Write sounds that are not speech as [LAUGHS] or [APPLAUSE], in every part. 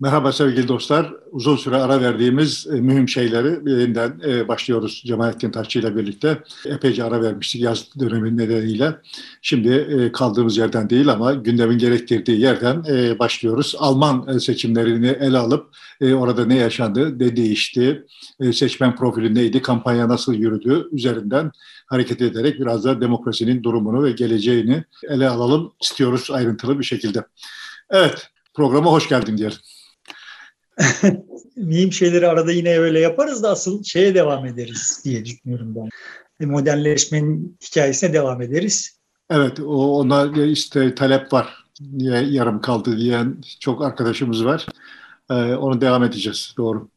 Merhaba sevgili dostlar. Uzun süre ara verdiğimiz e, mühim şeyleri yeniden e, başlıyoruz Cemalettin Taşçı ile birlikte. Epeyce ara vermiştik yaz dönemi nedeniyle. Şimdi e, kaldığımız yerden değil ama gündemin gerektirdiği yerden e, başlıyoruz. Alman e, seçimlerini ele alıp e, orada ne yaşandı, ne değişti, e, seçmen profili neydi, kampanya nasıl yürüdü üzerinden hareket ederek biraz da demokrasinin durumunu ve geleceğini ele alalım istiyoruz ayrıntılı bir şekilde. Evet, programa hoş geldin diyelim. [LAUGHS] mühim şeyleri arada yine öyle yaparız da asıl şeye devam ederiz diye düşünüyorum ben. E, modernleşmenin hikayesine devam ederiz. Evet, o ona işte talep var. Niye yarım kaldı diyen çok arkadaşımız var. Ee, onu devam edeceğiz, doğru.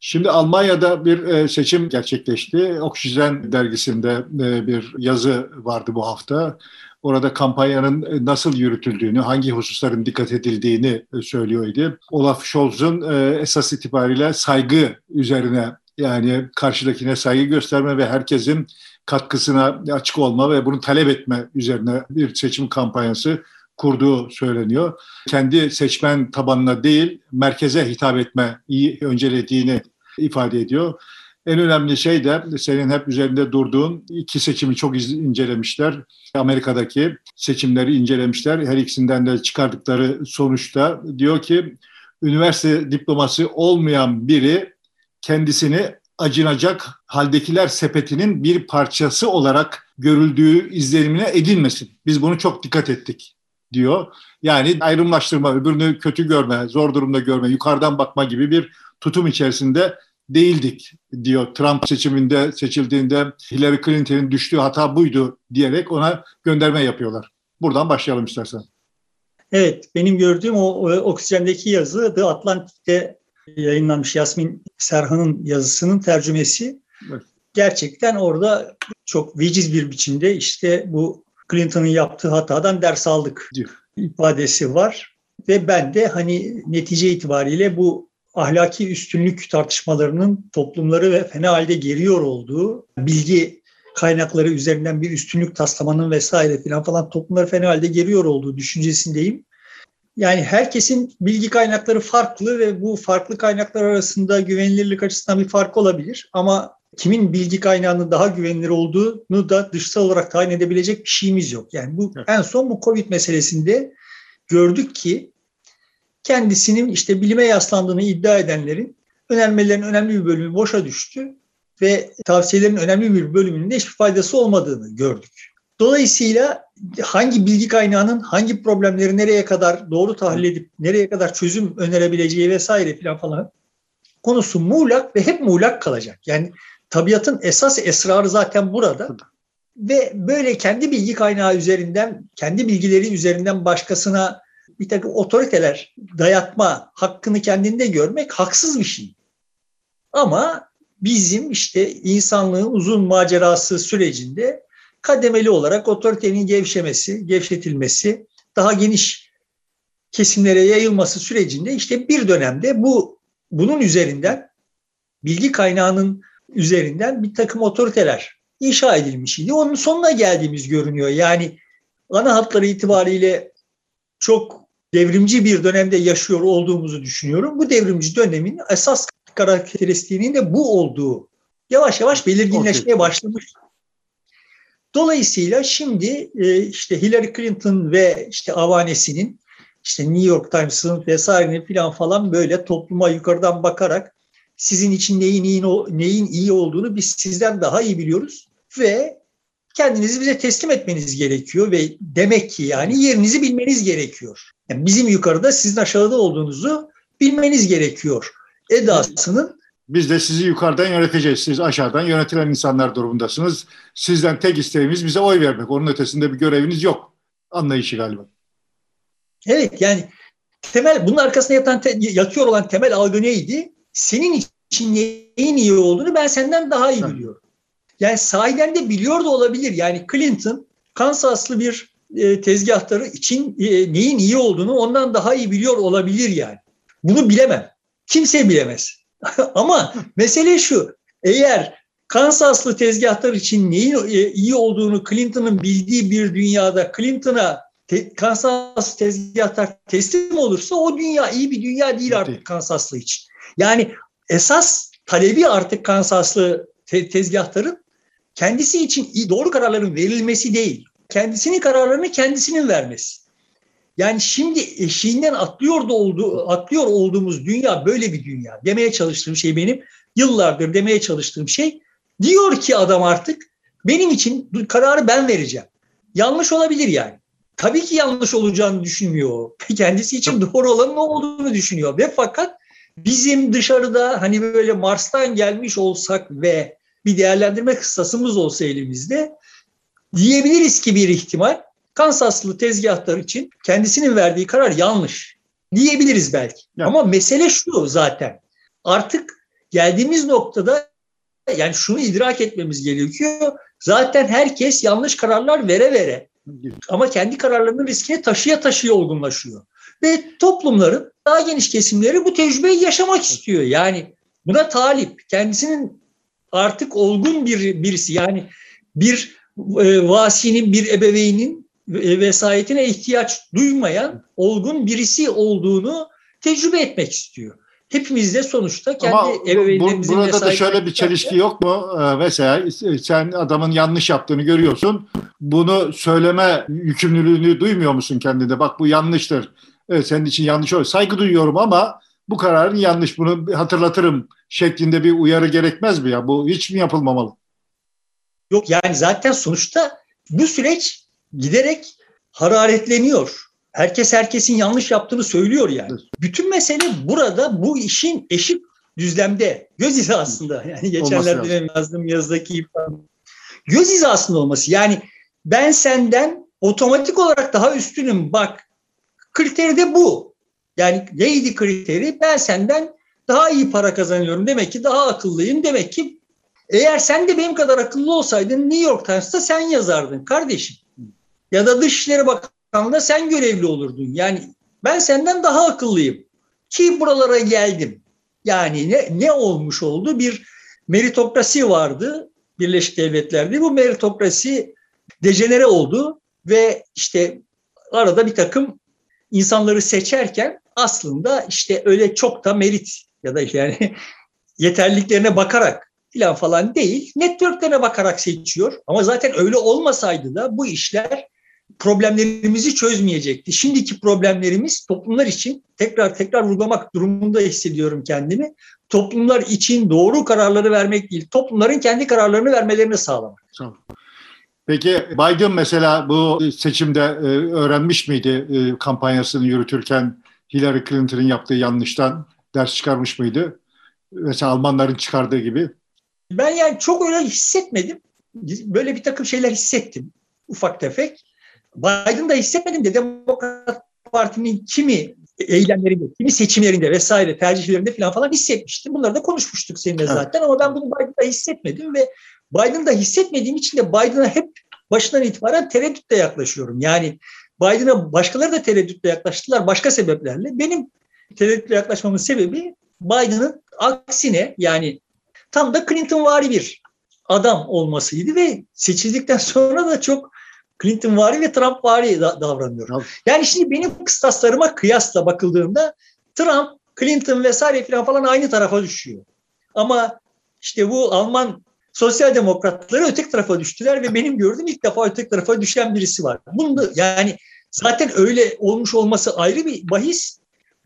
Şimdi Almanya'da bir e, seçim gerçekleşti. Oksijen dergisinde e, bir yazı vardı bu hafta. Orada kampanyanın e, nasıl yürütüldüğünü, hangi hususların dikkat edildiğini e, söylüyordu. Olaf Scholz'un e, esas itibariyle saygı üzerine yani karşıdakine saygı gösterme ve herkesin katkısına açık olma ve bunu talep etme üzerine bir seçim kampanyası kurduğu söyleniyor. Kendi seçmen tabanına değil merkeze hitap etme iyi öncelediğini ifade ediyor. En önemli şey de senin hep üzerinde durduğun iki seçimi çok incelemişler. Amerika'daki seçimleri incelemişler. Her ikisinden de çıkardıkları sonuçta diyor ki üniversite diploması olmayan biri kendisini acınacak haldekiler sepetinin bir parçası olarak görüldüğü izlenimine edilmesin. Biz bunu çok dikkat ettik diyor. Yani ayrımlaştırma, öbürünü kötü görme, zor durumda görme, yukarıdan bakma gibi bir tutum içerisinde değildik diyor. Trump seçiminde seçildiğinde Hillary Clinton'ın düştüğü hata buydu diyerek ona gönderme yapıyorlar. Buradan başlayalım istersen. Evet, benim gördüğüm o, o Oksijendeki yazı The Atlantic'te yayınlanmış Yasmin Serhan'ın yazısının tercümesi. Evet. Gerçekten orada çok veciz bir biçimde işte bu Clinton'ın yaptığı hatadan ders aldık diyor. ifadesi var. Ve ben de hani netice itibariyle bu ahlaki üstünlük tartışmalarının toplumları ve fena halde geriyor olduğu, bilgi kaynakları üzerinden bir üstünlük taslamanın vesaire filan falan toplumları fena halde geriyor olduğu düşüncesindeyim. Yani herkesin bilgi kaynakları farklı ve bu farklı kaynaklar arasında güvenilirlik açısından bir fark olabilir. Ama kimin bilgi kaynağının daha güvenilir olduğunu da dışsal olarak tayin edebilecek bir şeyimiz yok. Yani bu en son bu Covid meselesinde gördük ki kendisinin işte bilime yaslandığını iddia edenlerin önermelerinin önemli bir bölümü boşa düştü ve tavsiyelerin önemli bir bölümünün de hiçbir faydası olmadığını gördük. Dolayısıyla hangi bilgi kaynağının hangi problemleri nereye kadar doğru tahlil edip nereye kadar çözüm önerebileceği vesaire filan falan konusu muğlak ve hep muğlak kalacak. Yani tabiatın esas esrarı zaten burada. Ve böyle kendi bilgi kaynağı üzerinden, kendi bilgileri üzerinden başkasına bir takım otoriteler dayatma hakkını kendinde görmek haksız bir şey. Ama bizim işte insanlığın uzun macerası sürecinde kademeli olarak otoritenin gevşemesi, gevşetilmesi, daha geniş kesimlere yayılması sürecinde işte bir dönemde bu bunun üzerinden bilgi kaynağının üzerinden bir takım otoriteler inşa edilmiş idi. Onun sonuna geldiğimiz görünüyor. Yani ana hatları itibariyle çok devrimci bir dönemde yaşıyor olduğumuzu düşünüyorum. Bu devrimci dönemin esas karakteristiğinin de bu olduğu yavaş yavaş belirginleşmeye başlamış. Dolayısıyla şimdi e, işte Hillary Clinton ve işte avanesinin işte New York Times'ın vesairenin falan falan böyle topluma yukarıdan bakarak sizin için neyin iyi, neyin iyi olduğunu biz sizden daha iyi biliyoruz ve kendinizi bize teslim etmeniz gerekiyor ve demek ki yani yerinizi bilmeniz gerekiyor. Yani bizim yukarıda sizin aşağıda olduğunuzu bilmeniz gerekiyor. Edasının biz de sizi yukarıdan yöneteceğiz. Siz aşağıdan yönetilen insanlar durumundasınız. Sizden tek isteğimiz bize oy vermek. Onun ötesinde bir göreviniz yok. Anlayışı galiba. Evet yani temel bunun arkasında yatan yatıyor olan temel algı neydi? Senin için neyin iyi olduğunu ben senden daha iyi biliyorum. Yani sahiden de biliyor da olabilir. Yani Clinton Kansaslı bir e, tezgahtarı için e, neyin iyi olduğunu ondan daha iyi biliyor olabilir yani. Bunu bilemem. Kimse bilemez. [LAUGHS] Ama mesele şu. Eğer Kansaslı tezgahtar için neyin e, iyi olduğunu Clinton'ın bildiği bir dünyada Clinton'a te, Kansas tezgahtar teslim olursa o dünya iyi bir dünya değil artık Kansaslı için. Yani esas talebi artık Kansaslı te, tezgahtarın kendisi için doğru kararların verilmesi değil. Kendisinin kararlarını kendisinin vermesi. Yani şimdi eşiğinden atlıyor da oldu, atlıyor olduğumuz dünya böyle bir dünya. Demeye çalıştığım şey benim yıllardır demeye çalıştığım şey diyor ki adam artık benim için kararı ben vereceğim. Yanlış olabilir yani. Tabii ki yanlış olacağını düşünmüyor. [LAUGHS] Kendisi için doğru olanın ne olduğunu düşünüyor. Ve fakat bizim dışarıda hani böyle Mars'tan gelmiş olsak ve bir değerlendirme kıssasımız olsa elimizde diyebiliriz ki bir ihtimal Kansaslı tezgahtar için kendisinin verdiği karar yanlış diyebiliriz belki. Ya. Ama mesele şu zaten. Artık geldiğimiz noktada yani şunu idrak etmemiz gerekiyor. Zaten herkes yanlış kararlar vere vere ama kendi kararlarının riskini taşıya taşıya olgunlaşıyor. Ve toplumların daha geniş kesimleri bu tecrübeyi yaşamak istiyor. Yani buna talip. Kendisinin artık olgun bir birisi yani bir e, vasinin, bir ebeveynin e, vesayetine ihtiyaç duymayan olgun birisi olduğunu tecrübe etmek istiyor. Hepimiz de sonuçta kendi Ama ebeveynlerimizin bu, burada da şöyle bir çelişki yok mu? Ee, mesela sen adamın yanlış yaptığını görüyorsun. Bunu söyleme yükümlülüğünü duymuyor musun kendinde? Bak bu yanlıştır. Evet, senin için yanlış olur. Saygı duyuyorum ama bu kararın yanlış. Bunu hatırlatırım şeklinde bir uyarı gerekmez mi ya? Bu hiç mi yapılmamalı? Yok yani zaten sonuçta bu süreç giderek hararetleniyor. Herkes herkesin yanlış yaptığını söylüyor yani. Evet. Bütün mesele burada bu işin eşit düzlemde. Göz hizasında. Yani geçenlerde yazdığım yazdaki ifade. Göz hizasında olması. Yani ben senden otomatik olarak daha üstünüm. Bak kriteri de bu. Yani neydi kriteri? Ben senden daha iyi para kazanıyorum. Demek ki daha akıllıyım. Demek ki eğer sen de benim kadar akıllı olsaydın New York Times'ta sen yazardın kardeşim. Ya da Dışişleri Bakanlığı'nda sen görevli olurdun. Yani ben senden daha akıllıyım. Ki buralara geldim. Yani ne, ne olmuş oldu? Bir meritokrasi vardı Birleşik Devletler'de. Bu meritokrasi dejenere oldu ve işte arada bir takım insanları seçerken aslında işte öyle çok da merit ya da yani [LAUGHS] yeterliliklerine bakarak falan falan değil, networklerine bakarak seçiyor. Ama zaten öyle olmasaydı da bu işler problemlerimizi çözmeyecekti. Şimdiki problemlerimiz toplumlar için tekrar tekrar vurgulamak durumunda hissediyorum kendimi. Toplumlar için doğru kararları vermek değil, toplumların kendi kararlarını vermelerini sağlamak. Peki Biden mesela bu seçimde e, öğrenmiş miydi e, kampanyasını yürütürken Hillary Clinton'ın yaptığı yanlıştan ders çıkarmış mıydı? Mesela Almanların çıkardığı gibi. Ben yani çok öyle hissetmedim. Böyle bir takım şeyler hissettim ufak tefek. Biden'da hissetmedim de Demokrat Parti'nin kimi eylemlerinde, kimi seçimlerinde vesaire tercihlerinde falan falan hissetmiştim. Bunları da konuşmuştuk seninle zaten ama ben bunu Biden'da hissetmedim ve Biden'da hissetmediğim için de Biden'a hep başından itibaren tereddütle yaklaşıyorum. Yani Biden'a başkaları da tereddütle yaklaştılar başka sebeplerle. Benim tereddütle yaklaşmamın sebebi Biden'ın aksine yani tam da Clinton vari bir adam olmasıydı ve seçildikten sonra da çok Clinton vari ve Trump vari da, davranıyor. Yani şimdi benim kıstaslarıma kıyasla bakıldığında Trump, Clinton vesaire falan falan aynı tarafa düşüyor. Ama işte bu Alman sosyal demokratları öteki tarafa düştüler ve benim gördüğüm ilk defa öteki tarafa düşen birisi var. Bunu da, yani zaten öyle olmuş olması ayrı bir bahis.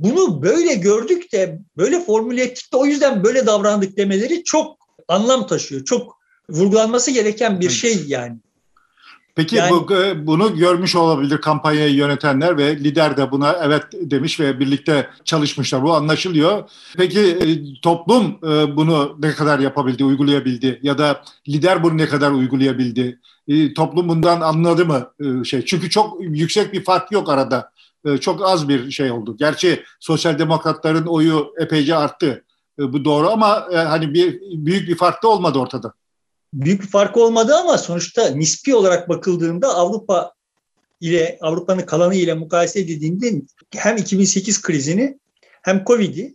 Bunu böyle gördük de böyle formüle ettik de o yüzden böyle davrandık demeleri çok anlam taşıyor. Çok vurgulanması gereken bir şey yani. Peki yani, bu, e, bunu görmüş olabilir kampanyayı yönetenler ve lider de buna evet demiş ve birlikte çalışmışlar. Bu anlaşılıyor. Peki e, toplum e, bunu ne kadar yapabildi, uygulayabildi ya da lider bunu ne kadar uygulayabildi? Toplum bundan anladı mı şey? Çünkü çok yüksek bir fark yok arada. Çok az bir şey oldu. Gerçi sosyal demokratların oyu epeyce arttı. Bu doğru ama hani bir büyük bir fark da olmadı ortada büyük bir fark olmadı ama sonuçta nispi olarak bakıldığında Avrupa ile Avrupa'nın kalanı ile mukayese edildiğinde hem 2008 krizini hem Covid'i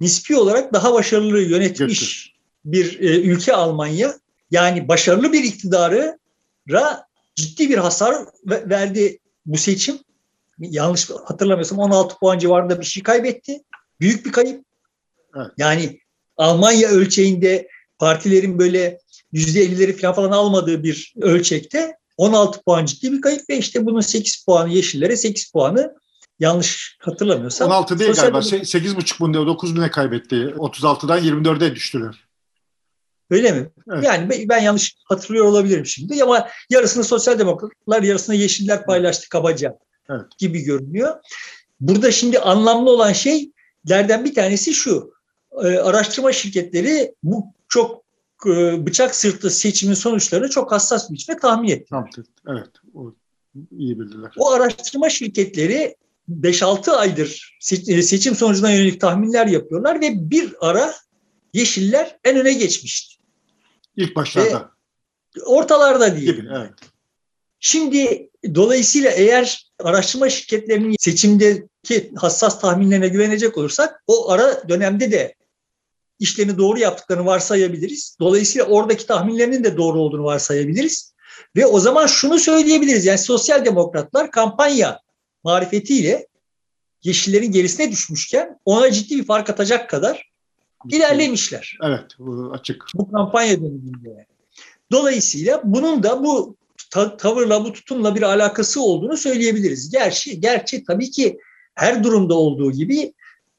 nispi olarak daha başarılı yönetmiş bir e, ülke Almanya. Yani başarılı bir iktidarı ciddi bir hasar verdi bu seçim yanlış hatırlamıyorsam 16 puan civarında bir şey kaybetti. Büyük bir kayıp. Evet. Yani Almanya ölçeğinde partilerin böyle %50'leri falan falan almadığı bir ölçekte 16 puan ciddi bir kayıp ve işte bunun 8 puanı yeşillere 8 puanı yanlış hatırlamıyorsam. 16 değil galiba. 8,5 bunda 9 bine kaybetti. 36'dan 24'e düştüler. Öyle mi? Evet. Yani ben yanlış hatırlıyor olabilirim şimdi ama yarısını sosyal demokratlar yarısını yeşiller paylaştı kabaca evet. gibi görünüyor. Burada şimdi anlamlı olan şeylerden bir tanesi şu. E, araştırma şirketleri bu çok e, bıçak sırtı seçimin sonuçlarını çok hassas bir biçimde tahmin etti. Evet. O, iyi bildiler. O araştırma şirketleri 5-6 aydır e, seçim sonucuna yönelik tahminler yapıyorlar ve bir ara Yeşiller en öne geçmişti. İlk başlarda. Ve ortalarda değil. Gibi, evet. Şimdi dolayısıyla eğer araştırma şirketlerinin seçimdeki hassas tahminlerine güvenecek olursak o ara dönemde de işlerini doğru yaptıklarını varsayabiliriz. Dolayısıyla oradaki tahminlerinin de doğru olduğunu varsayabiliriz. Ve o zaman şunu söyleyebiliriz. Yani sosyal demokratlar kampanya marifetiyle yeşillerin gerisine düşmüşken ona ciddi bir fark atacak kadar ilerlemişler. Evet, bu açık. Bu kampanya döneminde. Dolayısıyla bunun da bu ta- tavırla, bu tutumla bir alakası olduğunu söyleyebiliriz. Gerçi, gerçi tabii ki her durumda olduğu gibi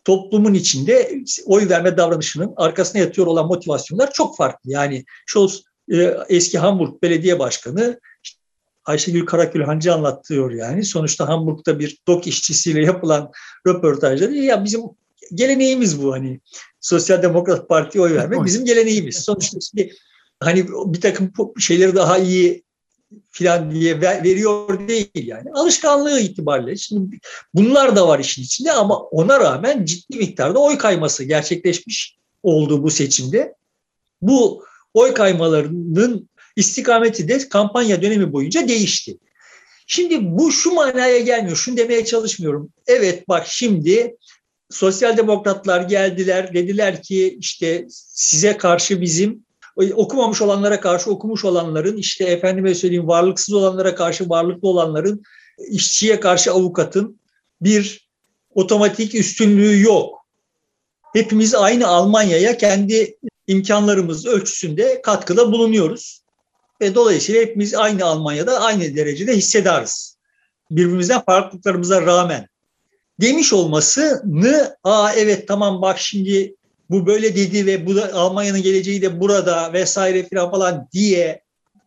toplumun içinde oy verme davranışının arkasına yatıyor olan motivasyonlar çok farklı. Yani Scholz e, eski Hamburg Belediye Başkanı Ayşegül Karakülhancı anlatıyor yani. Sonuçta Hamburg'da bir dok işçisiyle yapılan röportajda ya bizim geleneğimiz bu hani Sosyal Demokrat Parti'ye oy vermek bizim geleneğimiz. Sonuçta şimdi hani bir takım şeyleri daha iyi filan diye veriyor değil yani. Alışkanlığı itibariyle. Şimdi bunlar da var işin içinde ama ona rağmen ciddi miktarda oy kayması gerçekleşmiş oldu bu seçimde. Bu oy kaymalarının istikameti de kampanya dönemi boyunca değişti. Şimdi bu şu manaya gelmiyor. Şunu demeye çalışmıyorum. Evet bak şimdi sosyal demokratlar geldiler dediler ki işte size karşı bizim okumamış olanlara karşı okumuş olanların işte efendime söyleyeyim varlıksız olanlara karşı varlıklı olanların işçiye karşı avukatın bir otomatik üstünlüğü yok. Hepimiz aynı Almanya'ya kendi imkanlarımız ölçüsünde katkıda bulunuyoruz. Ve dolayısıyla hepimiz aynı Almanya'da aynı derecede hissedarız. Birbirimizden farklılıklarımıza rağmen demiş olmasını aa evet tamam bak şimdi bu böyle dedi ve bu da Almanya'nın geleceği de burada vesaire filan falan diye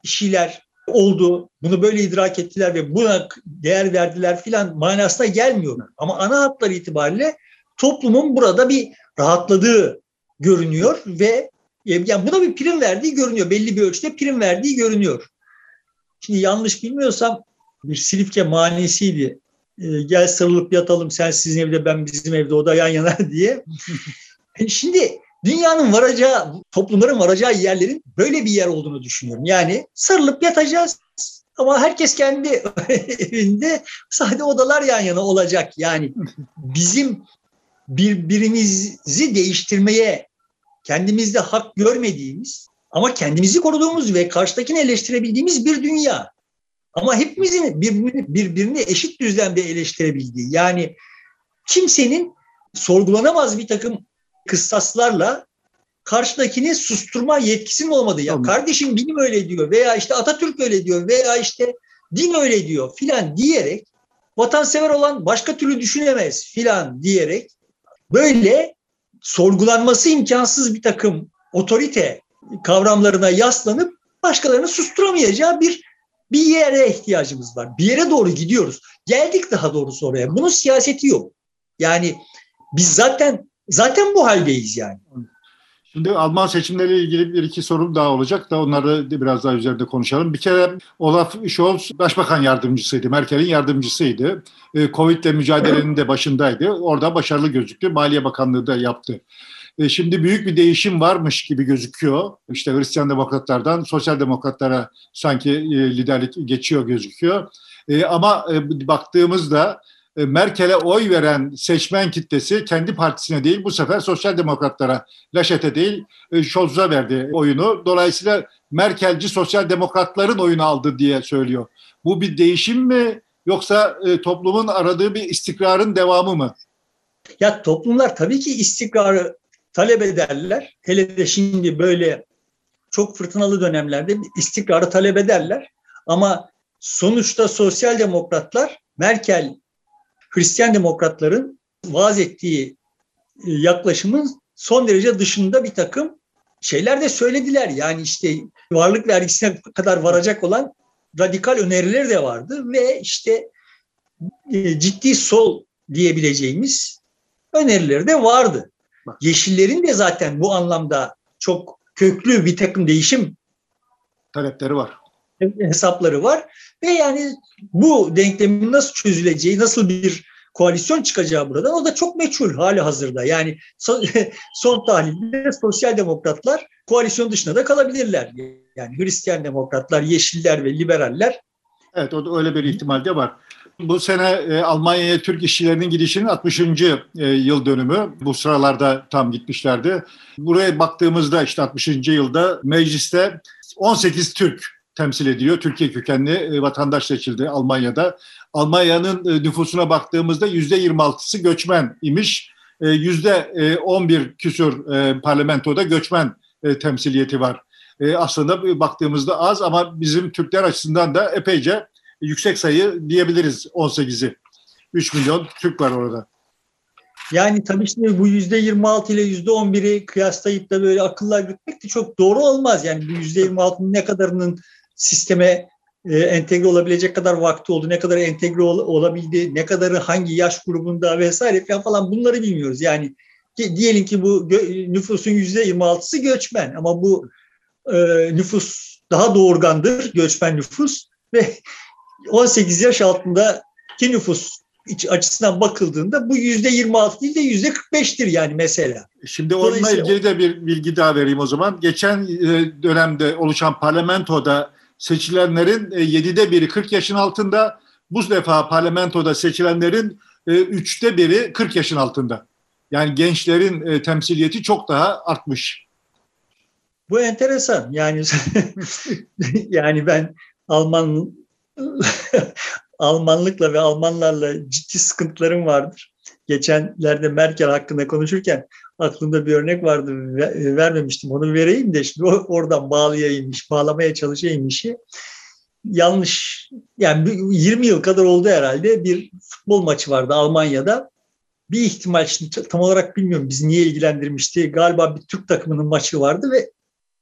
şeyler oldu. Bunu böyle idrak ettiler ve buna değer verdiler filan manasına gelmiyor. Ama ana hatlar itibariyle toplumun burada bir rahatladığı görünüyor ve yani buna bir prim verdiği görünüyor. Belli bir ölçüde prim verdiği görünüyor. Şimdi yanlış bilmiyorsam bir Silifke manisiydi. E, gel sarılıp yatalım sen sizin evde ben bizim evde o da yan yana [LAUGHS] diye. E, şimdi dünyanın varacağı, toplumların varacağı yerlerin böyle bir yer olduğunu düşünüyorum. Yani sarılıp yatacağız ama herkes kendi [LAUGHS] evinde sade odalar yan yana olacak. Yani bizim birbirimizi değiştirmeye kendimizde hak görmediğimiz ama kendimizi koruduğumuz ve karşıdakini eleştirebildiğimiz bir dünya. Ama hepimizin birbirini, birbirini eşit düzlemde eleştirebildiği yani kimsenin sorgulanamaz bir takım kıssaslarla karşıdakini susturma yetkisinin olmadığı. Ya tamam. kardeşim bilim öyle diyor veya işte Atatürk öyle diyor veya işte din öyle diyor filan diyerek vatansever olan başka türlü düşünemez filan diyerek böyle sorgulanması imkansız bir takım otorite kavramlarına yaslanıp başkalarını susturamayacağı bir bir yere ihtiyacımız var. Bir yere doğru gidiyoruz. Geldik daha doğrusu oraya. Bunun siyaseti yok. Yani biz zaten zaten bu haldeyiz yani. Şimdi Alman seçimleriyle ilgili bir iki sorum daha olacak da onları biraz daha üzerinde konuşalım. Bir kere Olaf Scholz başbakan yardımcısıydı, Merkel'in yardımcısıydı. Ee, Covid ile mücadelenin de başındaydı. Orada başarılı gözüktü. Maliye Bakanlığı da yaptı. Ee, şimdi büyük bir değişim varmış gibi gözüküyor. İşte Hristiyan demokratlardan sosyal demokratlara sanki e, liderlik geçiyor gözüküyor. Ee, ama e, baktığımızda Merkel'e oy veren seçmen kitlesi kendi partisine değil bu sefer sosyal demokratlara, Laşet'e değil e, Scholz'a verdi oyunu. Dolayısıyla Merkelci sosyal demokratların oyunu aldı diye söylüyor. Bu bir değişim mi yoksa e, toplumun aradığı bir istikrarın devamı mı? Ya toplumlar tabii ki istikrarı talep ederler. Hele de şimdi böyle çok fırtınalı dönemlerde istikrarı talep ederler. Ama sonuçta sosyal demokratlar Merkel Hristiyan demokratların vaaz ettiği e, yaklaşımın son derece dışında bir takım şeyler de söylediler. Yani işte varlık vergisine kadar varacak olan radikal önerileri de vardı ve işte e, ciddi sol diyebileceğimiz önerileri de vardı. Yeşillerin de zaten bu anlamda çok köklü bir takım değişim talepleri var. Hesapları var ve yani bu denklemin nasıl çözüleceği, nasıl bir koalisyon çıkacağı burada o da çok meçhul hali hazırda. Yani son, [LAUGHS] son tahlilde sosyal demokratlar koalisyon dışında da kalabilirler. Yani Hristiyan demokratlar, yeşiller ve liberaller. Evet o da öyle bir ihtimal de var. Bu sene e, Almanya'ya Türk işçilerinin gidişinin 60. E, yıl dönümü. Bu sıralarda tam gitmişlerdi. Buraya baktığımızda işte 60. yılda mecliste 18 Türk temsil ediyor. Türkiye kökenli e, vatandaş seçildi Almanya'da. Almanya'nın e, nüfusuna baktığımızda yüzde 26'sı göçmen imiş. E, yüzde 11 küsur e, parlamentoda göçmen temsiliyeti var. Aslında baktığımızda az ama bizim Türkler açısından da epeyce yüksek sayı diyebiliriz 18'i. 3 milyon Türk var orada. Yani tabii şimdi bu yüzde 26 ile yüzde 11'i kıyaslayıp da böyle akıllar gitmek de çok doğru olmaz. Yani bu yüzde 26'nın ne kadarının sisteme e, entegre olabilecek kadar vakti oldu, ne kadar entegre ol, olabildi, ne kadarı hangi yaş grubunda vesaire falan, falan bunları bilmiyoruz. Yani diyelim ki bu nüfusun yüzde 26'sı göçmen ama bu e, nüfus daha doğurgandır, göçmen nüfus ve [LAUGHS] 18 yaş altındaki nüfus açısından bakıldığında bu yüzde 26 değil de yüzde 45'tir yani mesela. Şimdi onunla ilgili de bir bilgi daha vereyim o zaman. Geçen e, dönemde oluşan parlamentoda seçilenlerin e, yedide biri 40 yaşın altında. Bu defa parlamentoda seçilenlerin e, üçte biri 40 yaşın altında. Yani gençlerin e, temsiliyeti çok daha artmış. Bu enteresan. Yani [LAUGHS] yani ben Alman [LAUGHS] Almanlıkla ve Almanlarla ciddi sıkıntılarım vardır. Geçenlerde Merkel hakkında konuşurken aklımda bir örnek vardı vermemiştim onu vereyim de şimdi oradan bağlayayım bağlamaya çalışayım işi. Yanlış yani 20 yıl kadar oldu herhalde bir futbol maçı vardı Almanya'da. Bir ihtimal şimdi tam olarak bilmiyorum bizi niye ilgilendirmişti. Galiba bir Türk takımının maçı vardı ve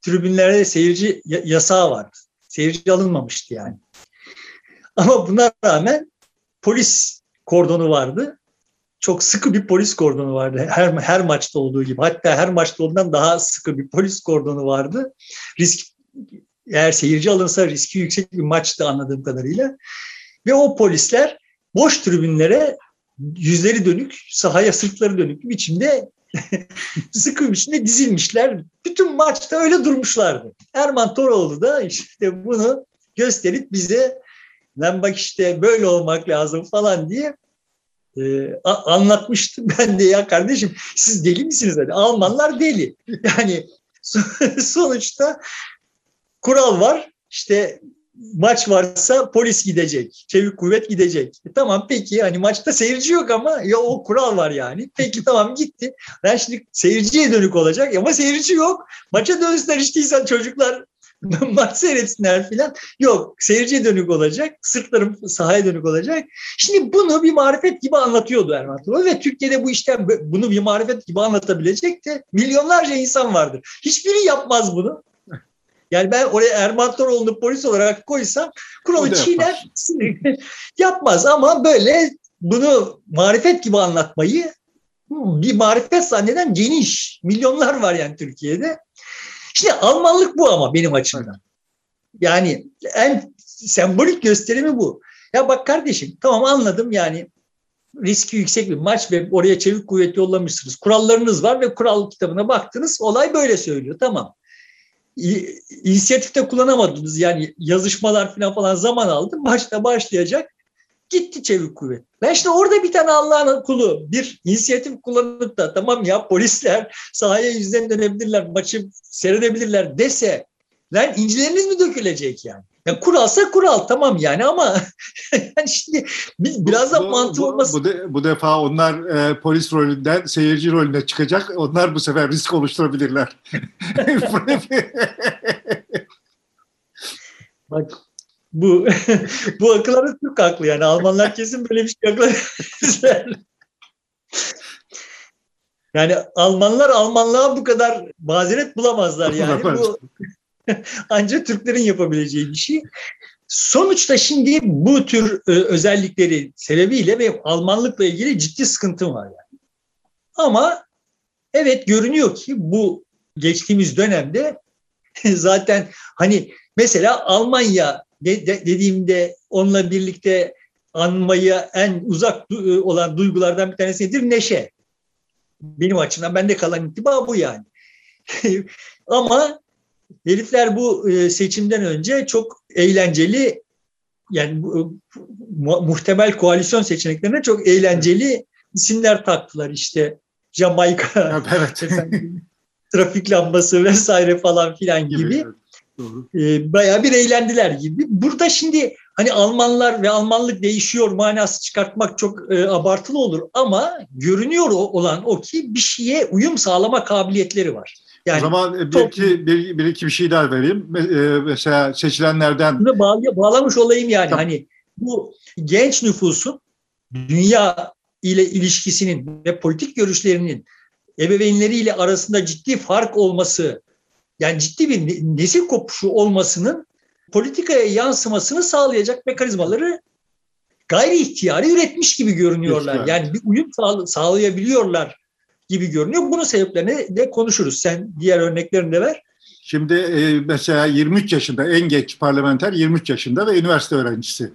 tribünlerde seyirci yasağı vardı. Seyirci alınmamıştı yani. Ama buna rağmen polis kordonu vardı çok sıkı bir polis kordonu vardı. Her, her maçta olduğu gibi. Hatta her maçta olduğundan daha sıkı bir polis kordonu vardı. Risk eğer seyirci alınsa riski yüksek bir maçtı anladığım kadarıyla. Ve o polisler boş tribünlere yüzleri dönük, sahaya sırtları dönük bir biçimde [LAUGHS] sıkı biçimde dizilmişler. Bütün maçta öyle durmuşlardı. Erman Toroğlu da işte bunu gösterip bize lan bak işte böyle olmak lazım falan diye e, anlatmıştım ben de ya kardeşim siz deli misiniz? Dedi. Almanlar deli. [LAUGHS] Yani [LAUGHS] sonuçta kural var. İşte maç varsa polis gidecek, çevik kuvvet gidecek. E, tamam peki hani maçta seyirci yok ama ya o kural var yani. Peki tamam gitti. Ben şimdi seyirciye dönük olacak ama seyirci yok. Maça dönsünler işte çocuklar maç seyretsinler filan. Yok seyirciye dönük olacak. Sırtlarım sahaya dönük olacak. Şimdi bunu bir marifet gibi anlatıyordu Erman Toroğlu ve Türkiye'de bu işten bunu bir marifet gibi anlatabilecek de milyonlarca insan vardır. Hiçbiri yapmaz bunu. Yani ben oraya Erman Toroğlu'nu polis olarak koysam kuralı çiğner [LAUGHS] yapmaz ama böyle bunu marifet gibi anlatmayı bir marifet zanneden geniş milyonlar var yani Türkiye'de. Şimdi Almanlık bu ama benim açımdan. Yani en sembolik gösterimi bu. Ya bak kardeşim tamam anladım yani riski yüksek bir maç ve oraya çevik kuvvet yollamışsınız. Kurallarınız var ve kural kitabına baktınız. Olay böyle söylüyor. Tamam. İnisiyatifte kullanamadınız. Yani yazışmalar falan falan zaman aldı. Maçta başlayacak. Gitti çevik kuvvet. Ben işte orada bir tane Allah'ın kulu bir inisiyatif kullanıp da tamam ya polisler sahaya yüzden dönebilirler, maçı seyredebilirler dese lan incileriniz mi dökülecek yani? Yani kuralsa kural tamam yani ama [LAUGHS] yani şimdi biraz da mantığı olması. Bu, de, bu defa onlar e, polis rolünden seyirci rolüne çıkacak. Onlar bu sefer risk oluşturabilirler. [LAUGHS] [LAUGHS] Bak bu [LAUGHS] bu akılları Türk aklı yani Almanlar kesin böyle bir şey aklı Yani Almanlar Almanlığa bu kadar mazeret bulamazlar yani. bu [LAUGHS] ancak Türklerin yapabileceği bir şey. Sonuçta şimdi bu tür e, özellikleri sebebiyle ve Almanlıkla ilgili ciddi sıkıntım var yani. Ama evet görünüyor ki bu geçtiğimiz dönemde [LAUGHS] zaten hani mesela Almanya de, de, dediğimde onunla birlikte anmaya en uzak du- olan duygulardan bir tanesi nedir? Neşe. Benim açımdan bende kalan intiba bu yani. [LAUGHS] Ama herifler bu e, seçimden önce çok eğlenceli yani bu, muhtemel koalisyon seçeneklerine çok eğlenceli isimler taktılar işte. Jamaika, evet. [LAUGHS] trafik lambası vesaire falan filan gibi. gibi. Doğru. E, bayağı bir eğlendiler gibi. Burada şimdi hani Almanlar ve Almanlık değişiyor manası çıkartmak çok e, abartılı olur ama görünüyor olan o ki bir şeye uyum sağlama kabiliyetleri var. Yani, o zaman e, bir iki, bir, bir iki bir şey daha vereyim. E, mesela seçilenlerden... Bağlı, bağlamış olayım yani. Tamam. Hani bu genç nüfusun dünya ile ilişkisinin ve politik görüşlerinin ebeveynleriyle arasında ciddi fark olması yani ciddi bir nesil kopuşu olmasının politikaya yansımasını sağlayacak mekanizmaları gayri ihtiyari üretmiş gibi görünüyorlar. Evet. Yani bir uyum sağ, sağlayabiliyorlar gibi görünüyor. Bunun sebeplerini de konuşuruz. Sen diğer örneklerini de ver. Şimdi e, mesela 23 yaşında en geç parlamenter 23 yaşında ve üniversite öğrencisi.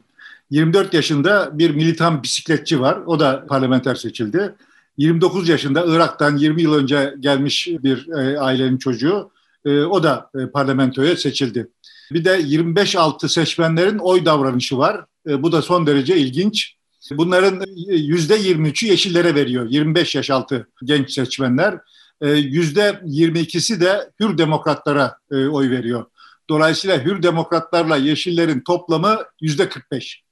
24 yaşında bir militan bisikletçi var. O da parlamenter seçildi. 29 yaşında Irak'tan 20 yıl önce gelmiş bir e, ailenin çocuğu. E, o da e, parlamentoya seçildi. Bir de 25 altı seçmenlerin oy davranışı var. E, bu da son derece ilginç. Bunların yüzde 23'ü yeşillere veriyor. 25 yaş altı genç seçmenler. Yüzde 22'si de hür demokratlara oy veriyor. Dolayısıyla hür demokratlarla yeşillerin toplamı yüzde 45.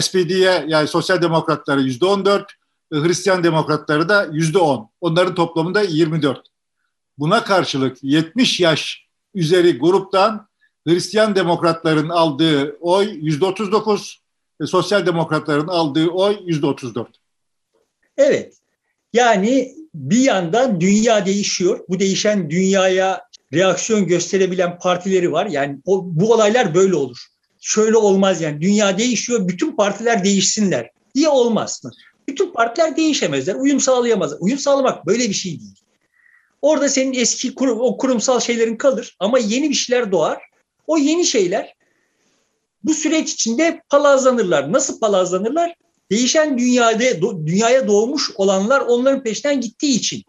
SPD'ye yani sosyal demokratları yüzde 14, Hristiyan demokratları da yüzde 10. Onların toplamında 24. Buna karşılık 70 yaş üzeri gruptan Hristiyan demokratların aldığı oy yüzde 39, sosyal demokratların aldığı oy yüzde 34. Evet. Yani bir yandan dünya değişiyor. Bu değişen dünyaya reaksiyon gösterebilen partileri var. Yani o, bu olaylar böyle olur. Şöyle olmaz yani. Dünya değişiyor, bütün partiler değişsinler diye olmaz. Bütün partiler değişemezler, uyum sağlayamazlar. Uyum sağlamak böyle bir şey değil. Orada senin eski kur, o kurumsal şeylerin kalır ama yeni bir şeyler doğar. O yeni şeyler bu süreç içinde palazlanırlar. Nasıl palazlanırlar? Değişen dünyada dünyaya doğmuş olanlar onların peşinden gittiği için.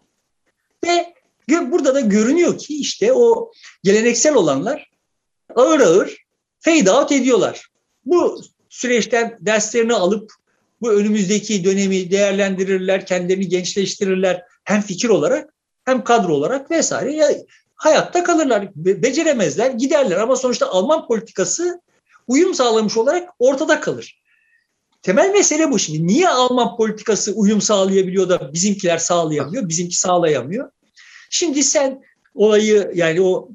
Ve burada da görünüyor ki işte o geleneksel olanlar ağır ağır fade out ediyorlar. Bu süreçten derslerini alıp bu önümüzdeki dönemi değerlendirirler, kendilerini gençleştirirler hem fikir olarak hem kadro olarak vesaire ya hayatta kalırlar. Beceremezler, giderler ama sonuçta Alman politikası uyum sağlamış olarak ortada kalır. Temel mesele bu şimdi. Niye Alman politikası uyum sağlayabiliyor da bizimkiler sağlayamıyor, bizimki sağlayamıyor? Şimdi sen olayı yani o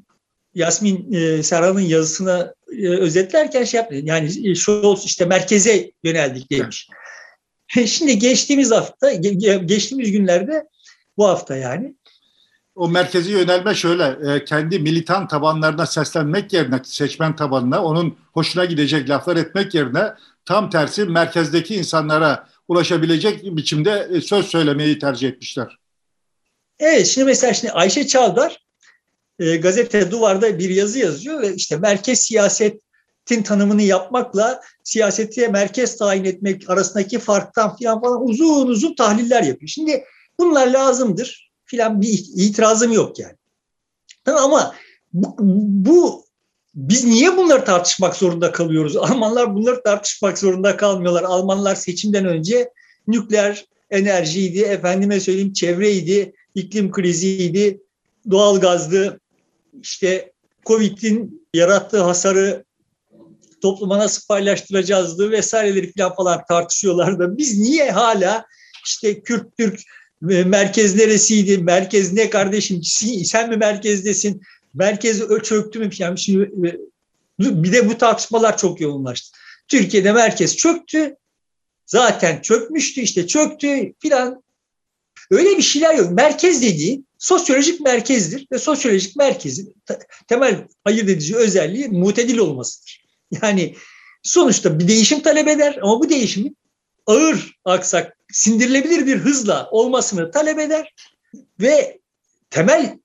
Yasmin e, Serhan'ın yazısına e, özetlerken şey yaptı. Yani Scholz işte merkeze yöneldik demiş. [LAUGHS] Şimdi geçtiğimiz hafta, geçtiğimiz günlerde bu hafta yani o merkezi yönelme şöyle, e, kendi militan tabanlarına seslenmek yerine, seçmen tabanına, onun hoşuna gidecek laflar etmek yerine tam tersi merkezdeki insanlara ulaşabilecek biçimde e, söz söylemeyi tercih etmişler. Evet, şimdi mesela şimdi Ayşe Çavdar e, gazete Duvar'da bir yazı yazıyor ve işte merkez siyasetin tanımını yapmakla siyaseti merkez tayin etmek arasındaki farktan falan falan uzun uzun tahliller yapıyor. Şimdi bunlar lazımdır filan bir itirazım yok yani. Ama bu, bu biz niye bunları tartışmak zorunda kalıyoruz? [LAUGHS] Almanlar bunları tartışmak zorunda kalmıyorlar. Almanlar seçimden önce nükleer enerjiydi, efendime söyleyeyim çevreydi, iklim kriziydi, doğal gazdı, işte Covid'in yarattığı hasarı topluma nasıl paylaştıracağızdı vesaireleri falan falan tartışıyorlar da biz niye hala işte Kürt Türk merkez neresiydi? Merkez ne kardeşim? Sen mi merkezdesin? Merkezi çöktü mü? Yani şimdi, e, bir de bu tartışmalar çok yoğunlaştı. Türkiye'de merkez çöktü. Zaten çökmüştü işte çöktü filan. Öyle bir şeyler yok. Merkez dediği sosyolojik merkezdir ve sosyolojik merkezin temel ayırt edici özelliği mutedil olmasıdır. Yani sonuçta bir değişim talep eder ama bu değişimin ağır aksak, sindirilebilir bir hızla olmasını talep eder ve temel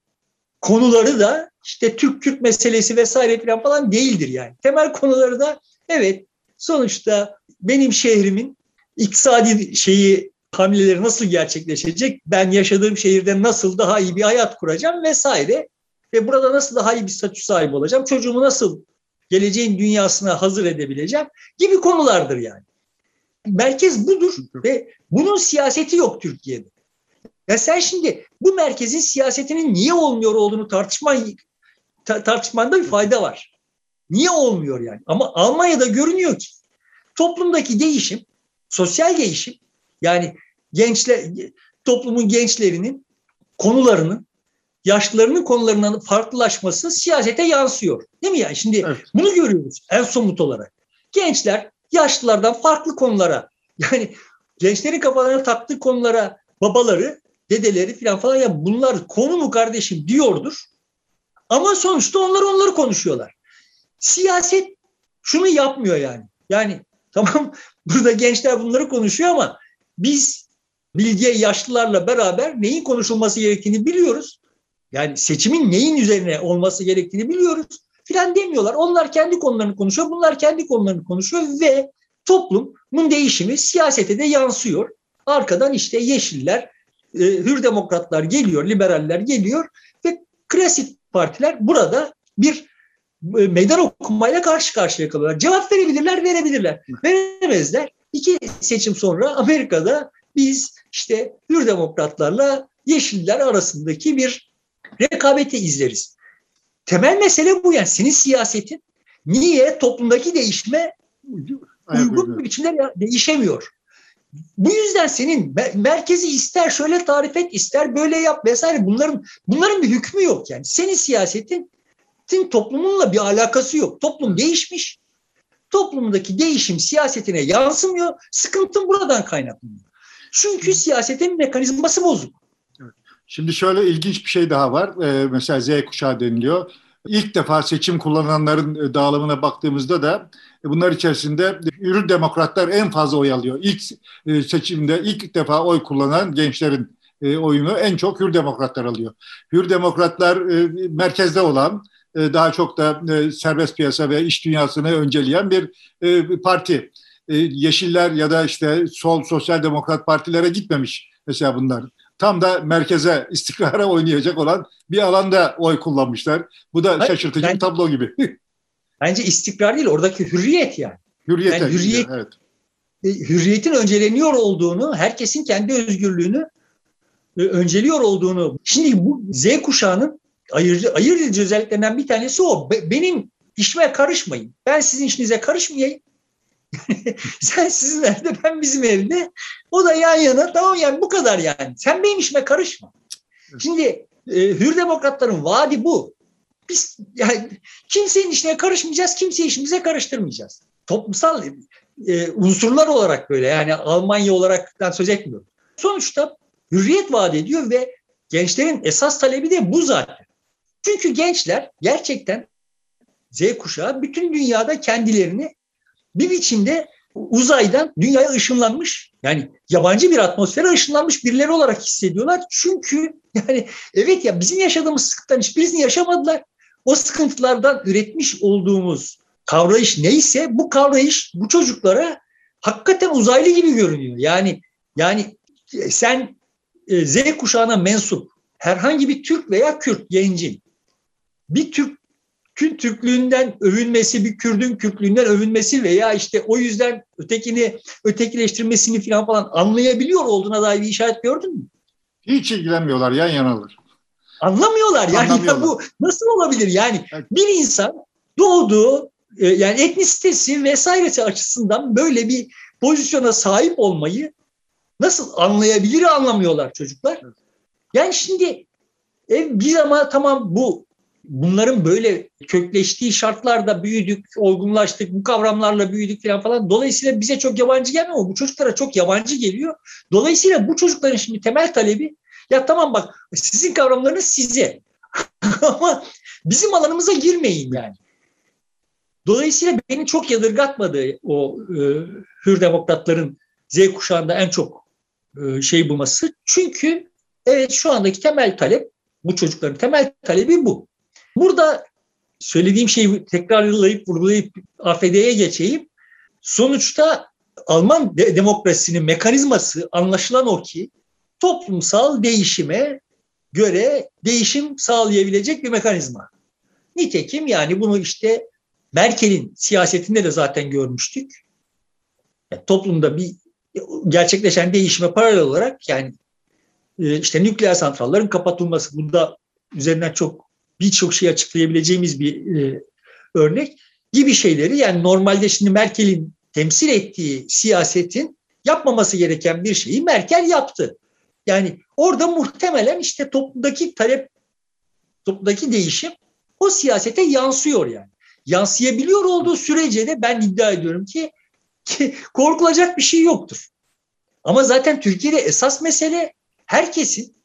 konuları da işte Türk-Kürt meselesi vesaire falan falan değildir yani. Temel konuları da evet sonuçta benim şehrimin iktisadi şeyi hamleleri nasıl gerçekleşecek? Ben yaşadığım şehirde nasıl daha iyi bir hayat kuracağım vesaire. Ve burada nasıl daha iyi bir statü sahibi olacağım? Çocuğumu nasıl geleceğin dünyasına hazır edebileceğim gibi konulardır yani. Merkez budur ve bunun siyaseti yok Türkiye'de. Ya sen şimdi bu merkezin siyasetinin niye olmuyor olduğunu tartışman tartışmanda bir fayda var. Niye olmuyor yani? Ama Almanya'da görünüyor ki toplumdaki değişim, sosyal değişim yani gençler toplumun gençlerinin konularının yaşlılarının konularının farklılaşması siyasete yansıyor. Değil mi yani? Şimdi evet. bunu görüyoruz en somut olarak. Gençler yaşlılardan farklı konulara yani gençlerin kafalarına taktığı konulara babaları, dedeleri falan falan ya bunlar konu mu kardeşim diyordur. Ama sonuçta onlar onları konuşuyorlar. Siyaset şunu yapmıyor yani. Yani [LAUGHS] tamam burada gençler bunları konuşuyor ama biz bilge yaşlılarla beraber neyin konuşulması gerektiğini biliyoruz. Yani seçimin neyin üzerine olması gerektiğini biliyoruz filan demiyorlar. Onlar kendi konularını konuşuyor, bunlar kendi konularını konuşuyor ve toplumun değişimi siyasete de yansıyor. Arkadan işte yeşiller, e, hür demokratlar geliyor, liberaller geliyor ve klasik partiler burada bir e, meydan okumayla karşı karşıya kalıyorlar. Cevap verebilirler, verebilirler. Veremezler. İki seçim sonra Amerika'da biz işte hür demokratlarla yeşiller arasındaki bir rekabeti izleriz. Temel mesele bu yani senin siyasetin niye toplumdaki değişme uygun bir biçimde değişemiyor. Bu yüzden senin merkezi ister şöyle tarif et, ister böyle yap vesaire bunların bunların bir hükmü yok yani. Senin siyasetin toplumunla bir alakası yok. Toplum değişmiş. Toplumdaki değişim siyasetine yansımıyor. Sıkıntın buradan kaynaklanıyor. Çünkü siyasetin mekanizması bozuk. Şimdi şöyle ilginç bir şey daha var. Ee, mesela Z kuşağı deniliyor. İlk defa seçim kullananların e, dağılımına baktığımızda da e, bunlar içerisinde ürün demokratlar en fazla oy alıyor. İlk e, seçimde ilk defa oy kullanan gençlerin oyunu en çok hür demokratlar alıyor. Hür demokratlar merkezde olan daha çok da serbest piyasa ve iş dünyasını önceleyen bir parti. Yeşiller ya da işte sol sosyal demokrat partilere gitmemiş mesela bunlar tam da merkeze, istikrara oynayacak olan bir alanda oy kullanmışlar. Bu da Hayır, şaşırtıcı bence, bir tablo gibi. [LAUGHS] bence istikrar değil, oradaki hürriyet yani. Hürriyet, yani hürriyet evet. E, hürriyetin önceleniyor olduğunu, herkesin kendi özgürlüğünü e, önceliyor olduğunu. Şimdi bu Z kuşağının ayırıcı, ayırıcı özelliklerinden bir tanesi o. Benim işime karışmayın. Ben sizin işinize karışmayayım. [LAUGHS] Sen sizin evde ben bizim evde. O da yan yana tamam yani bu kadar yani. Sen benim işime karışma. Şimdi e, hür demokratların vaadi bu. Biz yani kimsenin işine karışmayacağız, kimse işimize karıştırmayacağız. Toplumsal e, unsurlar olarak böyle yani Almanya olaraktan söz etmiyorum. Sonuçta hürriyet vaat ediyor ve gençlerin esas talebi de bu zaten. Çünkü gençler gerçekten Z kuşağı bütün dünyada kendilerini bir biçimde uzaydan dünyaya ışınlanmış yani yabancı bir atmosfere ışınlanmış birileri olarak hissediyorlar. Çünkü [LAUGHS] yani evet ya bizim yaşadığımız sıkıntıların hiçbirisini yaşamadılar. O sıkıntılardan üretmiş olduğumuz kavrayış neyse bu kavrayış bu çocuklara hakikaten uzaylı gibi görünüyor. Yani yani sen e, Z kuşağına mensup herhangi bir Türk veya Kürt gencin bir Türk Kürt Türklüğünden övünmesi, bir Kürdün Kürtlüğünden övünmesi veya işte o yüzden ötekini ötekileştirmesini falan falan anlayabiliyor olduğuna dair bir işaret gördün mü? Hiç ilgilenmiyorlar, yan yanalar. Anlamıyorlar yani Anlamıyorlar. Ya bu nasıl olabilir yani? Evet. Bir insan doğduğu e, yani etnisitesi vesairesi açısından böyle bir pozisyona sahip olmayı nasıl anlayabilir anlamıyorlar çocuklar. Yani şimdi e, biz ama tamam bu bunların böyle kökleştiği şartlarda büyüdük, olgunlaştık, bu kavramlarla büyüdük falan falan. Dolayısıyla bize çok yabancı gelmiyor ama bu çocuklara çok yabancı geliyor. Dolayısıyla bu çocukların şimdi temel talebi ya tamam bak sizin kavramlarınız size [LAUGHS] ama bizim alanımıza girmeyin yani. Dolayısıyla beni çok yadırgatmadı o e, hür demokratların Z kuşağında en çok e, şey bulması. Çünkü evet şu andaki temel talep bu çocukların temel talebi bu. Burada söylediğim şeyi tekrarlayıp vurgulayıp AFD'ye geçeyim. Sonuçta Alman de- demokrasinin mekanizması anlaşılan o ki toplumsal değişime göre değişim sağlayabilecek bir mekanizma. Nitekim yani bunu işte Merkel'in siyasetinde de zaten görmüştük. Yani toplumda bir gerçekleşen değişime paralel olarak yani e, işte nükleer santrallerin kapatılması bunda üzerinden çok birçok şey açıklayabileceğimiz bir e, örnek gibi şeyleri yani normalde şimdi Merkel'in temsil ettiği siyasetin yapmaması gereken bir şeyi Merkel yaptı. Yani orada muhtemelen işte toplumdaki talep, toplumdaki değişim o siyasete yansıyor yani. Yansıyabiliyor olduğu sürece de ben iddia ediyorum ki, ki korkulacak bir şey yoktur. Ama zaten Türkiye'de esas mesele herkesin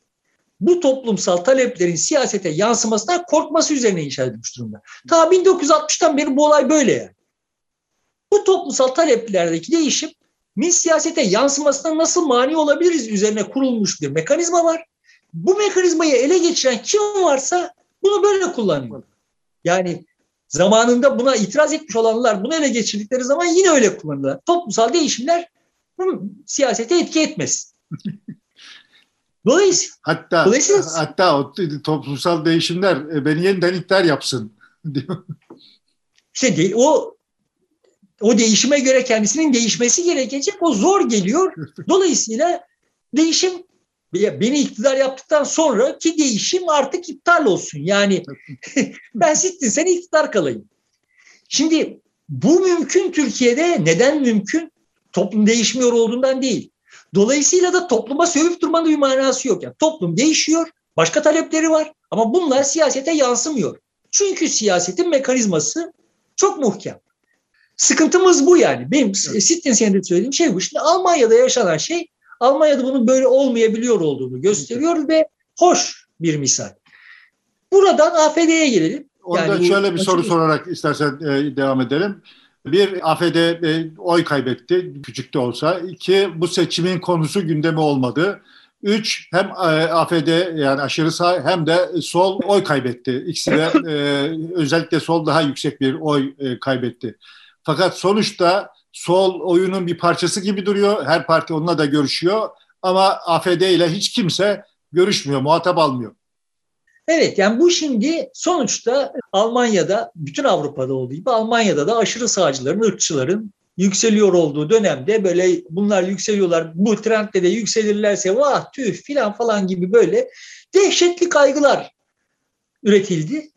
bu toplumsal taleplerin siyasete yansımasından korkması üzerine inşa edilmiş durumda. Ta 1960'tan beri bu olay böyle yani. Bu toplumsal taleplerdeki değişim min siyasete yansımasına nasıl mani olabiliriz üzerine kurulmuş bir mekanizma var. Bu mekanizmayı ele geçiren kim varsa bunu böyle kullanıyor. Yani zamanında buna itiraz etmiş olanlar bunu ele geçirdikleri zaman yine öyle kullanırlar. Toplumsal değişimler siyasete etki etmez. Dolayısıyla, hatta, dolayısıyla, [LAUGHS] hatta o toplumsal değişimler e, beni yeniden iktidar yapsın [LAUGHS] diyor. İşte o o değişime göre kendisinin değişmesi gerekecek. O zor geliyor. [LAUGHS] Dolayısıyla değişim beni iktidar yaptıktan sonra ki değişim artık iptal olsun. Yani ben sittin sen iktidar kalayım. Şimdi bu mümkün Türkiye'de neden mümkün? Toplum değişmiyor olduğundan değil. Dolayısıyla da topluma sövüp durmanın bir manası yok. Yani toplum değişiyor, başka talepleri var ama bunlar siyasete yansımıyor. Çünkü siyasetin mekanizması çok muhkem. Sıkıntımız bu yani. Benim evet. Sittin senin söylediğim şey bu. Şimdi Almanya'da yaşanan şey Almanya'da bunun böyle olmayabiliyor olduğunu gösteriyor evet. ve hoş bir misal. Buradan AFD'ye gelelim. Orada yani şöyle bir soru sorarak istersen e, devam edelim. Bir AFD e, oy kaybetti küçük de olsa. İki bu seçimin konusu gündemi olmadı. Üç hem e, AFD yani aşırı sağ hem de sol oy kaybetti. İkisi de e, [LAUGHS] özellikle sol daha yüksek bir oy e, kaybetti. Fakat sonuçta sol oyunun bir parçası gibi duruyor. Her parti onunla da görüşüyor. Ama AFD ile hiç kimse görüşmüyor, muhatap almıyor. Evet yani bu şimdi sonuçta Almanya'da bütün Avrupa'da olduğu gibi Almanya'da da aşırı sağcıların, ırkçıların yükseliyor olduğu dönemde böyle bunlar yükseliyorlar bu trendde de yükselirlerse vah tüh filan falan gibi böyle dehşetli kaygılar üretildi.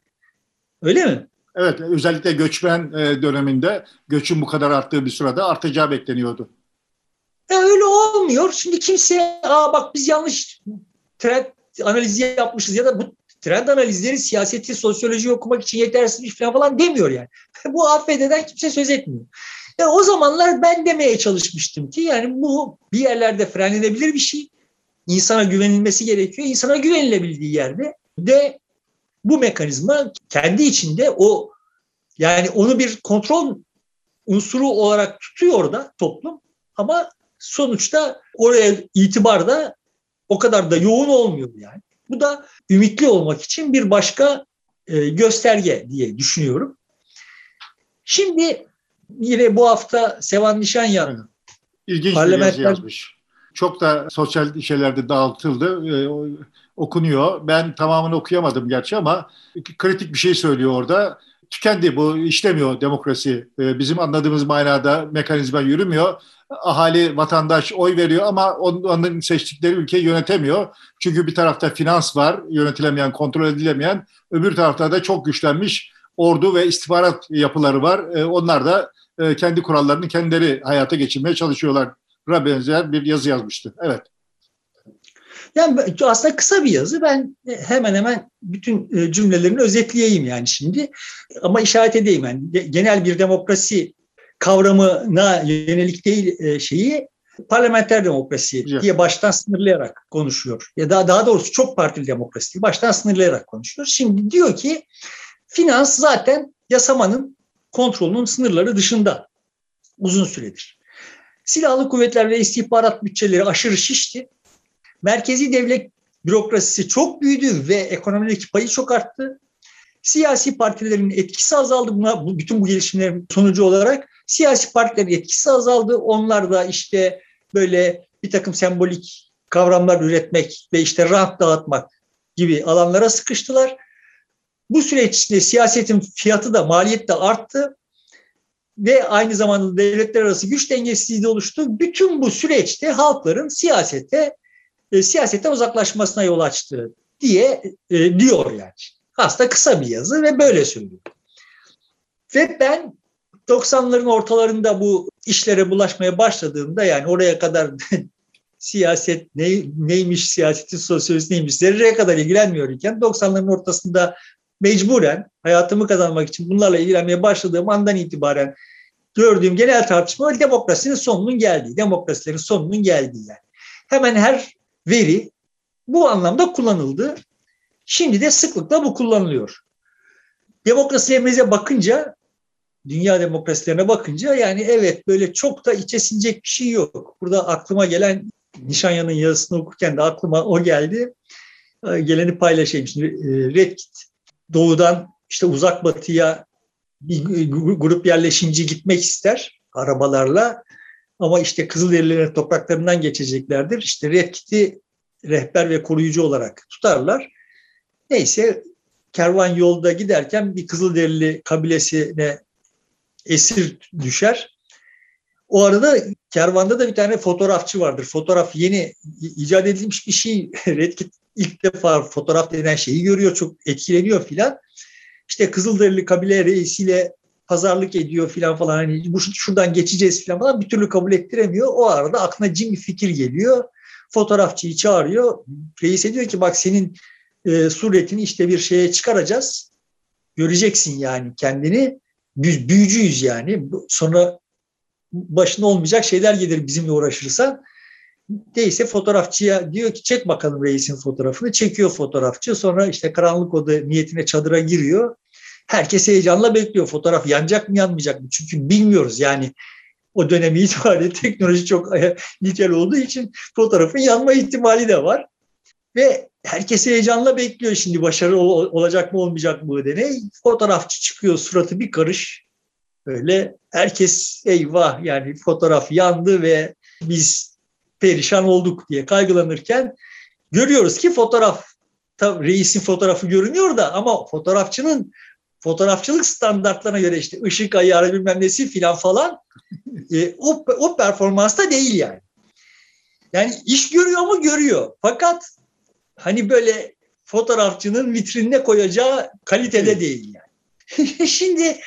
Öyle mi? Evet özellikle göçmen e, döneminde göçün bu kadar arttığı bir sırada artacağı bekleniyordu. E, öyle olmuyor. Şimdi kimse aa bak biz yanlış trend analizi yapmışız ya da bu trend analizleri siyaseti, sosyoloji okumak için yetersizmiş falan falan demiyor yani. [LAUGHS] bu AFD'den kimse söz etmiyor. E, o zamanlar ben demeye çalışmıştım ki yani bu bir yerlerde frenlenebilir bir şey. İnsana güvenilmesi gerekiyor. İnsana güvenilebildiği yerde de bu mekanizma kendi içinde o yani onu bir kontrol unsuru olarak tutuyor da toplum ama sonuçta oraya itibar da o kadar da yoğun olmuyor yani. Bu da ümitli olmak için bir başka e, gösterge diye düşünüyorum. Şimdi yine bu hafta Sevan Nişanyan İlginç bir yazı yazmış. Çok da sosyal şeylerde dağıtıldı, e, okunuyor. Ben tamamını okuyamadım gerçi ama kritik bir şey söylüyor orada. Tükendi bu, işlemiyor demokrasi. E, bizim anladığımız manada mekanizma yürümüyor ahali, vatandaş oy veriyor ama onların seçtikleri ülkeyi yönetemiyor. Çünkü bir tarafta finans var, yönetilemeyen, kontrol edilemeyen. Öbür tarafta da çok güçlenmiş ordu ve istihbarat yapıları var. E, onlar da e, kendi kurallarını kendileri hayata geçirmeye çalışıyorlar. benzer bir yazı yazmıştı. Evet. Yani aslında kısa bir yazı. Ben hemen hemen bütün e, cümlelerini özetleyeyim yani şimdi. Ama işaret edeyim yani genel bir demokrasi kavramına yönelik değil e, şeyi parlamenter demokrasi diye baştan sınırlayarak konuşuyor. Ya daha daha doğrusu çok partili demokrasi baştan sınırlayarak konuşuyor. Şimdi diyor ki finans zaten yasamanın kontrolünün sınırları dışında uzun süredir. Silahlı kuvvetler ve istihbarat bütçeleri aşırı şişti. Merkezi devlet bürokrasisi çok büyüdü ve ekonomideki payı çok arttı. Siyasi partilerin etkisi azaldı buna bu, bütün bu gelişimlerin sonucu olarak. Siyasi partilerin etkisi azaldı. Onlar da işte böyle bir takım sembolik kavramlar üretmek ve işte rant dağıtmak gibi alanlara sıkıştılar. Bu süreç içinde siyasetin fiyatı da maliyet de arttı ve aynı zamanda devletler arası güç dengesizliği de oluştu. Bütün bu süreçte halkların siyasete e, siyasetten uzaklaşmasına yol açtı diye e, diyor yani. Aslında kısa bir yazı ve böyle söylüyor. Ve ben 90'ların ortalarında bu işlere bulaşmaya başladığımda yani oraya kadar [LAUGHS] siyaset ne, neymiş, siyasetin sosyolojisi neymiş zerreye kadar ilgilenmiyor iken 90'ların ortasında mecburen hayatımı kazanmak için bunlarla ilgilenmeye başladığım andan itibaren gördüğüm genel tartışma demokrasinin sonunun geldiği, demokrasilerin sonunun geldiği yani. Hemen her veri bu anlamda kullanıldı. Şimdi de sıklıkla bu kullanılıyor. Demokrasilerimize bakınca, dünya demokrasilerine bakınca yani evet böyle çok da içe sinecek bir şey yok. Burada aklıma gelen Nişanya'nın yazısını okurken de aklıma o geldi. Ee, geleni paylaşayım. Şimdi e, Red doğudan işte uzak batıya bir grup yerleşimci gitmek ister arabalarla. Ama işte Kızılderililerin topraklarından geçeceklerdir. İşte Red Kit'i rehber ve koruyucu olarak tutarlar. Neyse kervan yolda giderken bir Kızılderili kabilesine esir düşer. O arada kervanda da bir tane fotoğrafçı vardır. Fotoğraf yeni icat edilmiş bir şey. [LAUGHS] Red Kit ilk defa fotoğraf denen şeyi görüyor. Çok etkileniyor filan. İşte Kızılderili kabile reisiyle pazarlık ediyor filan falan. Hani bu şuradan geçeceğiz filan falan bir türlü kabul ettiremiyor. O arada aklına cin bir fikir geliyor. Fotoğrafçıyı çağırıyor. Reis diyor ki bak senin e, suretini işte bir şeye çıkaracağız. Göreceksin yani kendini. Biz büyücüyüz yani. Sonra başına olmayacak şeyler gelir bizimle uğraşırsan. Değilse fotoğrafçıya diyor ki çek bakalım reisin fotoğrafını. Çekiyor fotoğrafçı. Sonra işte karanlık oda niyetine çadıra giriyor. Herkes heyecanla bekliyor. Fotoğraf yanacak mı yanmayacak mı? Çünkü bilmiyoruz yani o dönemi [LAUGHS] itibariyle teknoloji çok nitel olduğu için fotoğrafın yanma ihtimali de var. Ve herkes heyecanla bekliyor şimdi başarılı olacak mı olmayacak mı deney. Fotoğrafçı çıkıyor suratı bir karış. Böyle herkes eyvah yani fotoğraf yandı ve biz perişan olduk diye kaygılanırken görüyoruz ki fotoğraf tabii reisin fotoğrafı görünüyor da ama fotoğrafçının fotoğrafçılık standartlarına göre işte ışık ayarı bilmem nesi filan falan [LAUGHS] e, o, o performansta değil yani. Yani iş görüyor mu? Görüyor. Fakat hani böyle fotoğrafçının vitrinine koyacağı kalitede değil yani. [LAUGHS] Şimdi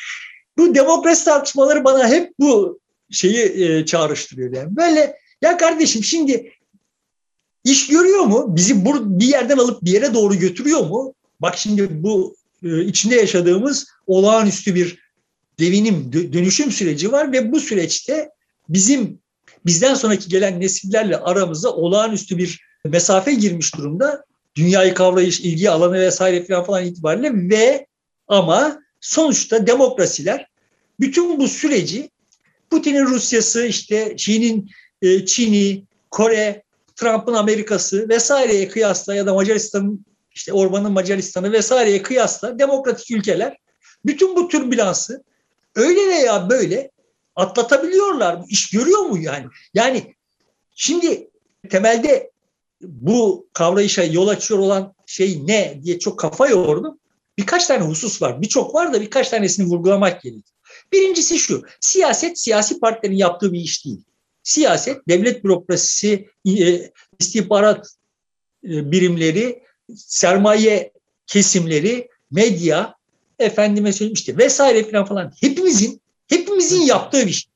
bu demokrasi tartışmaları bana hep bu şeyi e, çağrıştırıyor. Yani. Böyle ya kardeşim şimdi iş görüyor mu? Bizi bur bir yerden alıp bir yere doğru götürüyor mu? Bak şimdi bu içinde yaşadığımız olağanüstü bir devinim, dönüşüm süreci var ve bu süreçte bizim bizden sonraki gelen nesillerle aramıza olağanüstü bir mesafe girmiş durumda. Dünyayı kavrayış, ilgi alanı vesaire falan falan itibariyle ve ama sonuçta demokrasiler bütün bu süreci Putin'in Rusyası, işte Çin'in e, Çin'i, Kore, Trump'ın Amerika'sı vesaireye kıyasla ya da Macaristan'ın işte Orban'ın Macaristan'ı vesaireye kıyasla demokratik ülkeler bütün bu türbülansı öyle veya böyle atlatabiliyorlar? İş görüyor mu yani? Yani şimdi temelde bu kavrayışa yol açıyor olan şey ne diye çok kafa yordum. Birkaç tane husus var. Birçok var da birkaç tanesini vurgulamak gerekiyor. Birincisi şu. Siyaset siyasi partilerin yaptığı bir iş değil. Siyaset devlet bürokrasisi, e, istihbarat e, birimleri, sermaye kesimleri, medya efendime söyleyeyim işte vesaire falan falan hepimizin hepimizin yaptığı bir şey.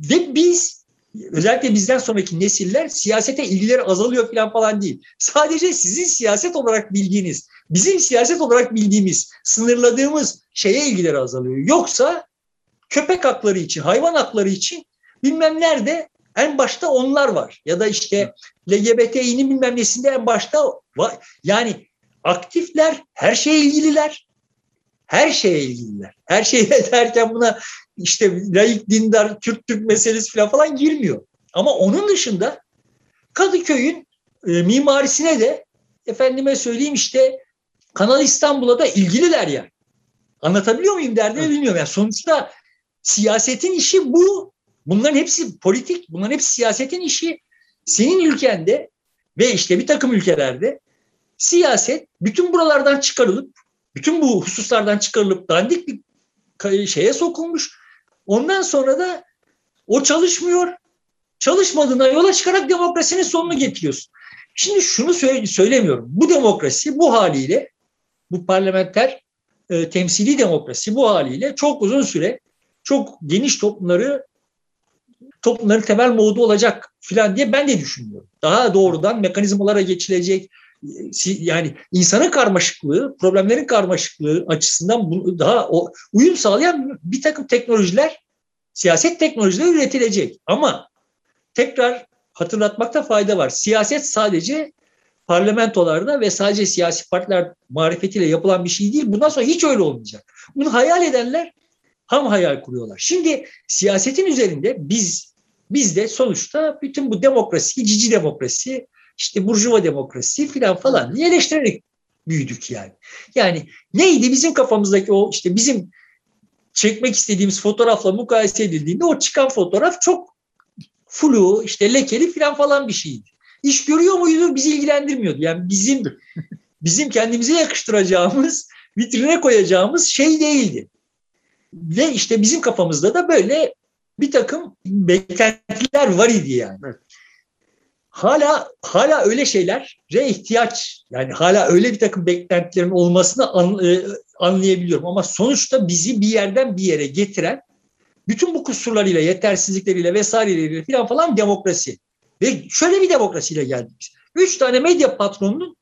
Ve biz özellikle bizden sonraki nesiller siyasete ilgileri azalıyor falan falan değil. Sadece sizin siyaset olarak bildiğiniz, bizim siyaset olarak bildiğimiz, sınırladığımız şeye ilgileri azalıyor. Yoksa köpek hakları için, hayvan hakları için bilmem nerede en başta onlar var. Ya da işte LGBTİ'nin bilmem nesinde en başta var. Yani aktifler, her şeye ilgililer. Her şeye ilgililer. Her şeye [LAUGHS] derken buna işte laik, dindar, Kürt, Türk meselesi falan falan girmiyor. Ama onun dışında Kadıköy'ün e, mimarisine de efendime söyleyeyim işte Kanal İstanbul'a da ilgililer yani. Anlatabiliyor muyum derdimi bilmiyorum. Yani sonuçta siyasetin işi bu. Bunların hepsi politik, bunların hepsi siyasetin işi. Senin ülkende ve işte bir takım ülkelerde siyaset bütün buralardan çıkarılıp, bütün bu hususlardan çıkarılıp dandik bir şeye sokulmuş. Ondan sonra da o çalışmıyor. Çalışmadığına yola çıkarak demokrasinin sonunu getiriyorsun. Şimdi şunu söyle, söylemiyorum. Bu demokrasi bu haliyle, bu parlamenter e, temsili demokrasi bu haliyle çok uzun süre çok geniş toplumları toplumların temel modu olacak filan diye ben de düşünüyorum. Daha doğrudan mekanizmalara geçilecek yani insanın karmaşıklığı, problemlerin karmaşıklığı açısından daha uyum sağlayan bir takım teknolojiler, siyaset teknolojileri üretilecek. Ama tekrar hatırlatmakta fayda var. Siyaset sadece parlamentolarda ve sadece siyasi partiler marifetiyle yapılan bir şey değil. Bundan sonra hiç öyle olmayacak. Bunu hayal edenler ham hayal kuruyorlar. Şimdi siyasetin üzerinde biz biz de sonuçta bütün bu demokrasi, cici demokrasi, işte burjuva demokrasi filan falan diye eleştirerek büyüdük yani. Yani neydi bizim kafamızdaki o işte bizim çekmek istediğimiz fotoğrafla mukayese edildiğinde o çıkan fotoğraf çok flu, işte lekeli filan falan bir şeydi. İş görüyor muydu? Bizi ilgilendirmiyordu. Yani bizim bizim kendimize yakıştıracağımız, vitrine koyacağımız şey değildi. Ve işte bizim kafamızda da böyle bir takım beklentiler var idi yani. Evet. Hala hala öyle şeylere ihtiyaç yani hala öyle bir takım beklentilerin olmasını an, e, anlayabiliyorum ama sonuçta bizi bir yerden bir yere getiren bütün bu kusurlarıyla, yetersizlikleriyle vesaireleriyle falan falan demokrasi. Ve şöyle bir demokrasiyle geldik. Üç tane medya patronunun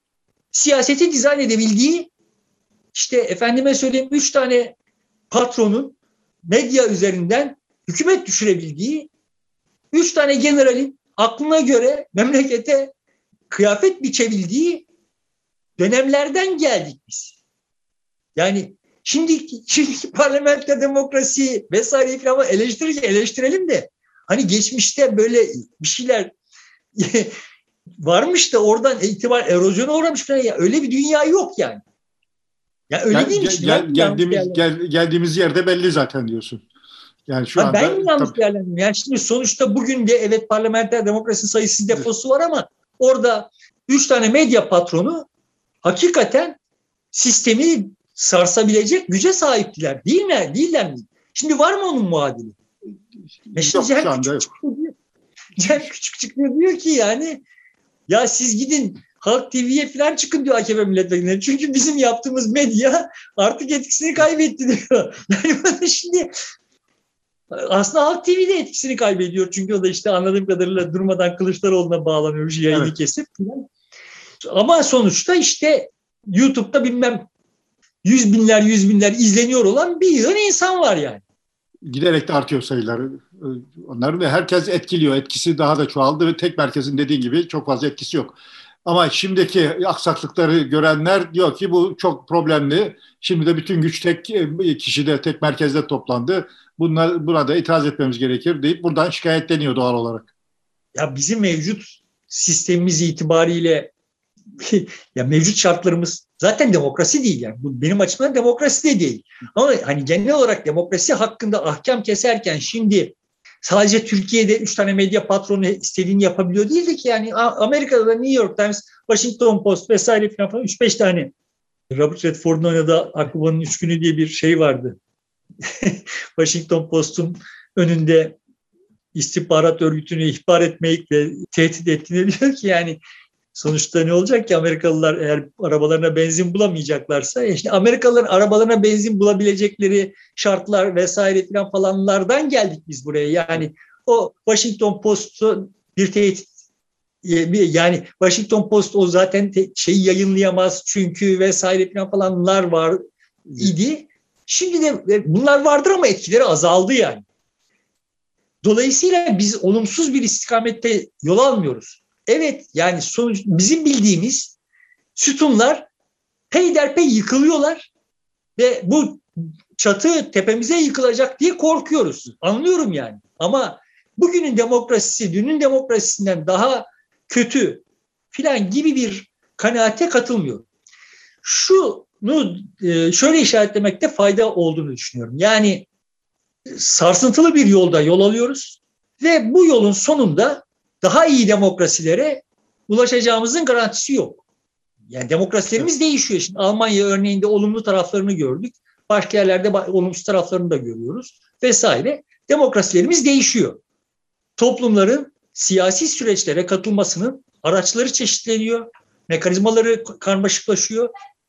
siyaseti dizayn edebildiği işte efendime söyleyeyim üç tane patronun medya üzerinden hükümet düşürebildiği üç tane generalin aklına göre memlekete kıyafet biçebildiği dönemlerden geldik biz. Yani şimdi şimdiki [LAUGHS] parlamenter demokrasi vesaire falan eleştirirken eleştirelim de hani geçmişte böyle bir şeyler [LAUGHS] varmış da oradan itibar erozyona uğramış falan ya öyle bir dünya yok yani. Ya öyle gel, değil gel, gel, geldiğimiz, gel, geldiğimiz yerde belli zaten diyorsun. Yani şu ha, anda ben yanlış tabii. değerlendirdim? Yani şimdi sonuçta bugün de evet parlamenter demokrasi sayısı deposu var ama orada üç tane medya patronu hakikaten sistemi sarsabilecek güce sahiptiler. Değil mi? Değiller mi? Şimdi var mı onun muadili? Mesela Cem Küçük, Cem Küçük çıkıyor diyor ki yani ya siz gidin Halk TV'ye falan çıkın diyor AKP milletvekilleri. Çünkü bizim yaptığımız medya artık etkisini kaybetti diyor. [LAUGHS] Yani şimdi aslında Halk TV de etkisini kaybediyor. Çünkü o da işte anladığım kadarıyla durmadan Kılıçdaroğlu'na bağlanıyor yayını evet. kesip. Ama sonuçta işte YouTube'da bilmem yüz binler yüz binler izleniyor olan bir yığın insan var yani. Giderek de artıyor sayıları. Onları da herkes etkiliyor. Etkisi daha da çoğaldı ve tek merkezin dediğin gibi çok fazla etkisi yok. Ama şimdiki aksaklıkları görenler diyor ki bu çok problemli. Şimdi de bütün güç tek kişide, tek merkezde toplandı. Bunlar, buna da itiraz etmemiz gerekir deyip buradan şikayetleniyor doğal olarak. Ya bizim mevcut sistemimiz itibariyle [LAUGHS] ya mevcut şartlarımız zaten demokrasi değil yani. Bu benim açımdan demokrasi de değil. Ama hani genel olarak demokrasi hakkında ahkam keserken şimdi sadece Türkiye'de üç tane medya patronu istediğini yapabiliyor değildi ki yani Amerika'da da New York Times, Washington Post vesaire falan üç beş tane. Robert Redford'un oynadığı Akbaba'nın Üç Günü diye bir şey vardı. [LAUGHS] Washington Post'un önünde istihbarat örgütünü ihbar etmeyip ve tehdit ettiğini [LAUGHS] diyor ki yani Sonuçta ne olacak ki Amerikalılar eğer arabalarına benzin bulamayacaklarsa işte Amerikalıların arabalarına benzin bulabilecekleri şartlar vesaire falan falanlardan geldik biz buraya. Yani o Washington Post'u bir tehdit yani Washington Post o zaten şeyi yayınlayamaz çünkü vesaire falan falanlar var idi. Şimdi de bunlar vardır ama etkileri azaldı yani. Dolayısıyla biz olumsuz bir istikamette yol almıyoruz. Evet yani sonuç bizim bildiğimiz sütunlar peyderpey yıkılıyorlar ve bu çatı tepemize yıkılacak diye korkuyoruz. Anlıyorum yani. Ama bugünün demokrasisi dünün demokrasisinden daha kötü filan gibi bir kanaate katılmıyor. Şunu e, şöyle işaretlemekte fayda olduğunu düşünüyorum. Yani sarsıntılı bir yolda yol alıyoruz ve bu yolun sonunda daha iyi demokrasilere ulaşacağımızın garantisi yok. Yani demokrasilerimiz değişiyor. Şimdi Almanya örneğinde olumlu taraflarını gördük. Başka yerlerde olumsuz taraflarını da görüyoruz vesaire. Demokrasilerimiz değişiyor. Toplumların siyasi süreçlere katılmasının araçları çeşitleniyor, mekanizmaları karmaşıklaşıyor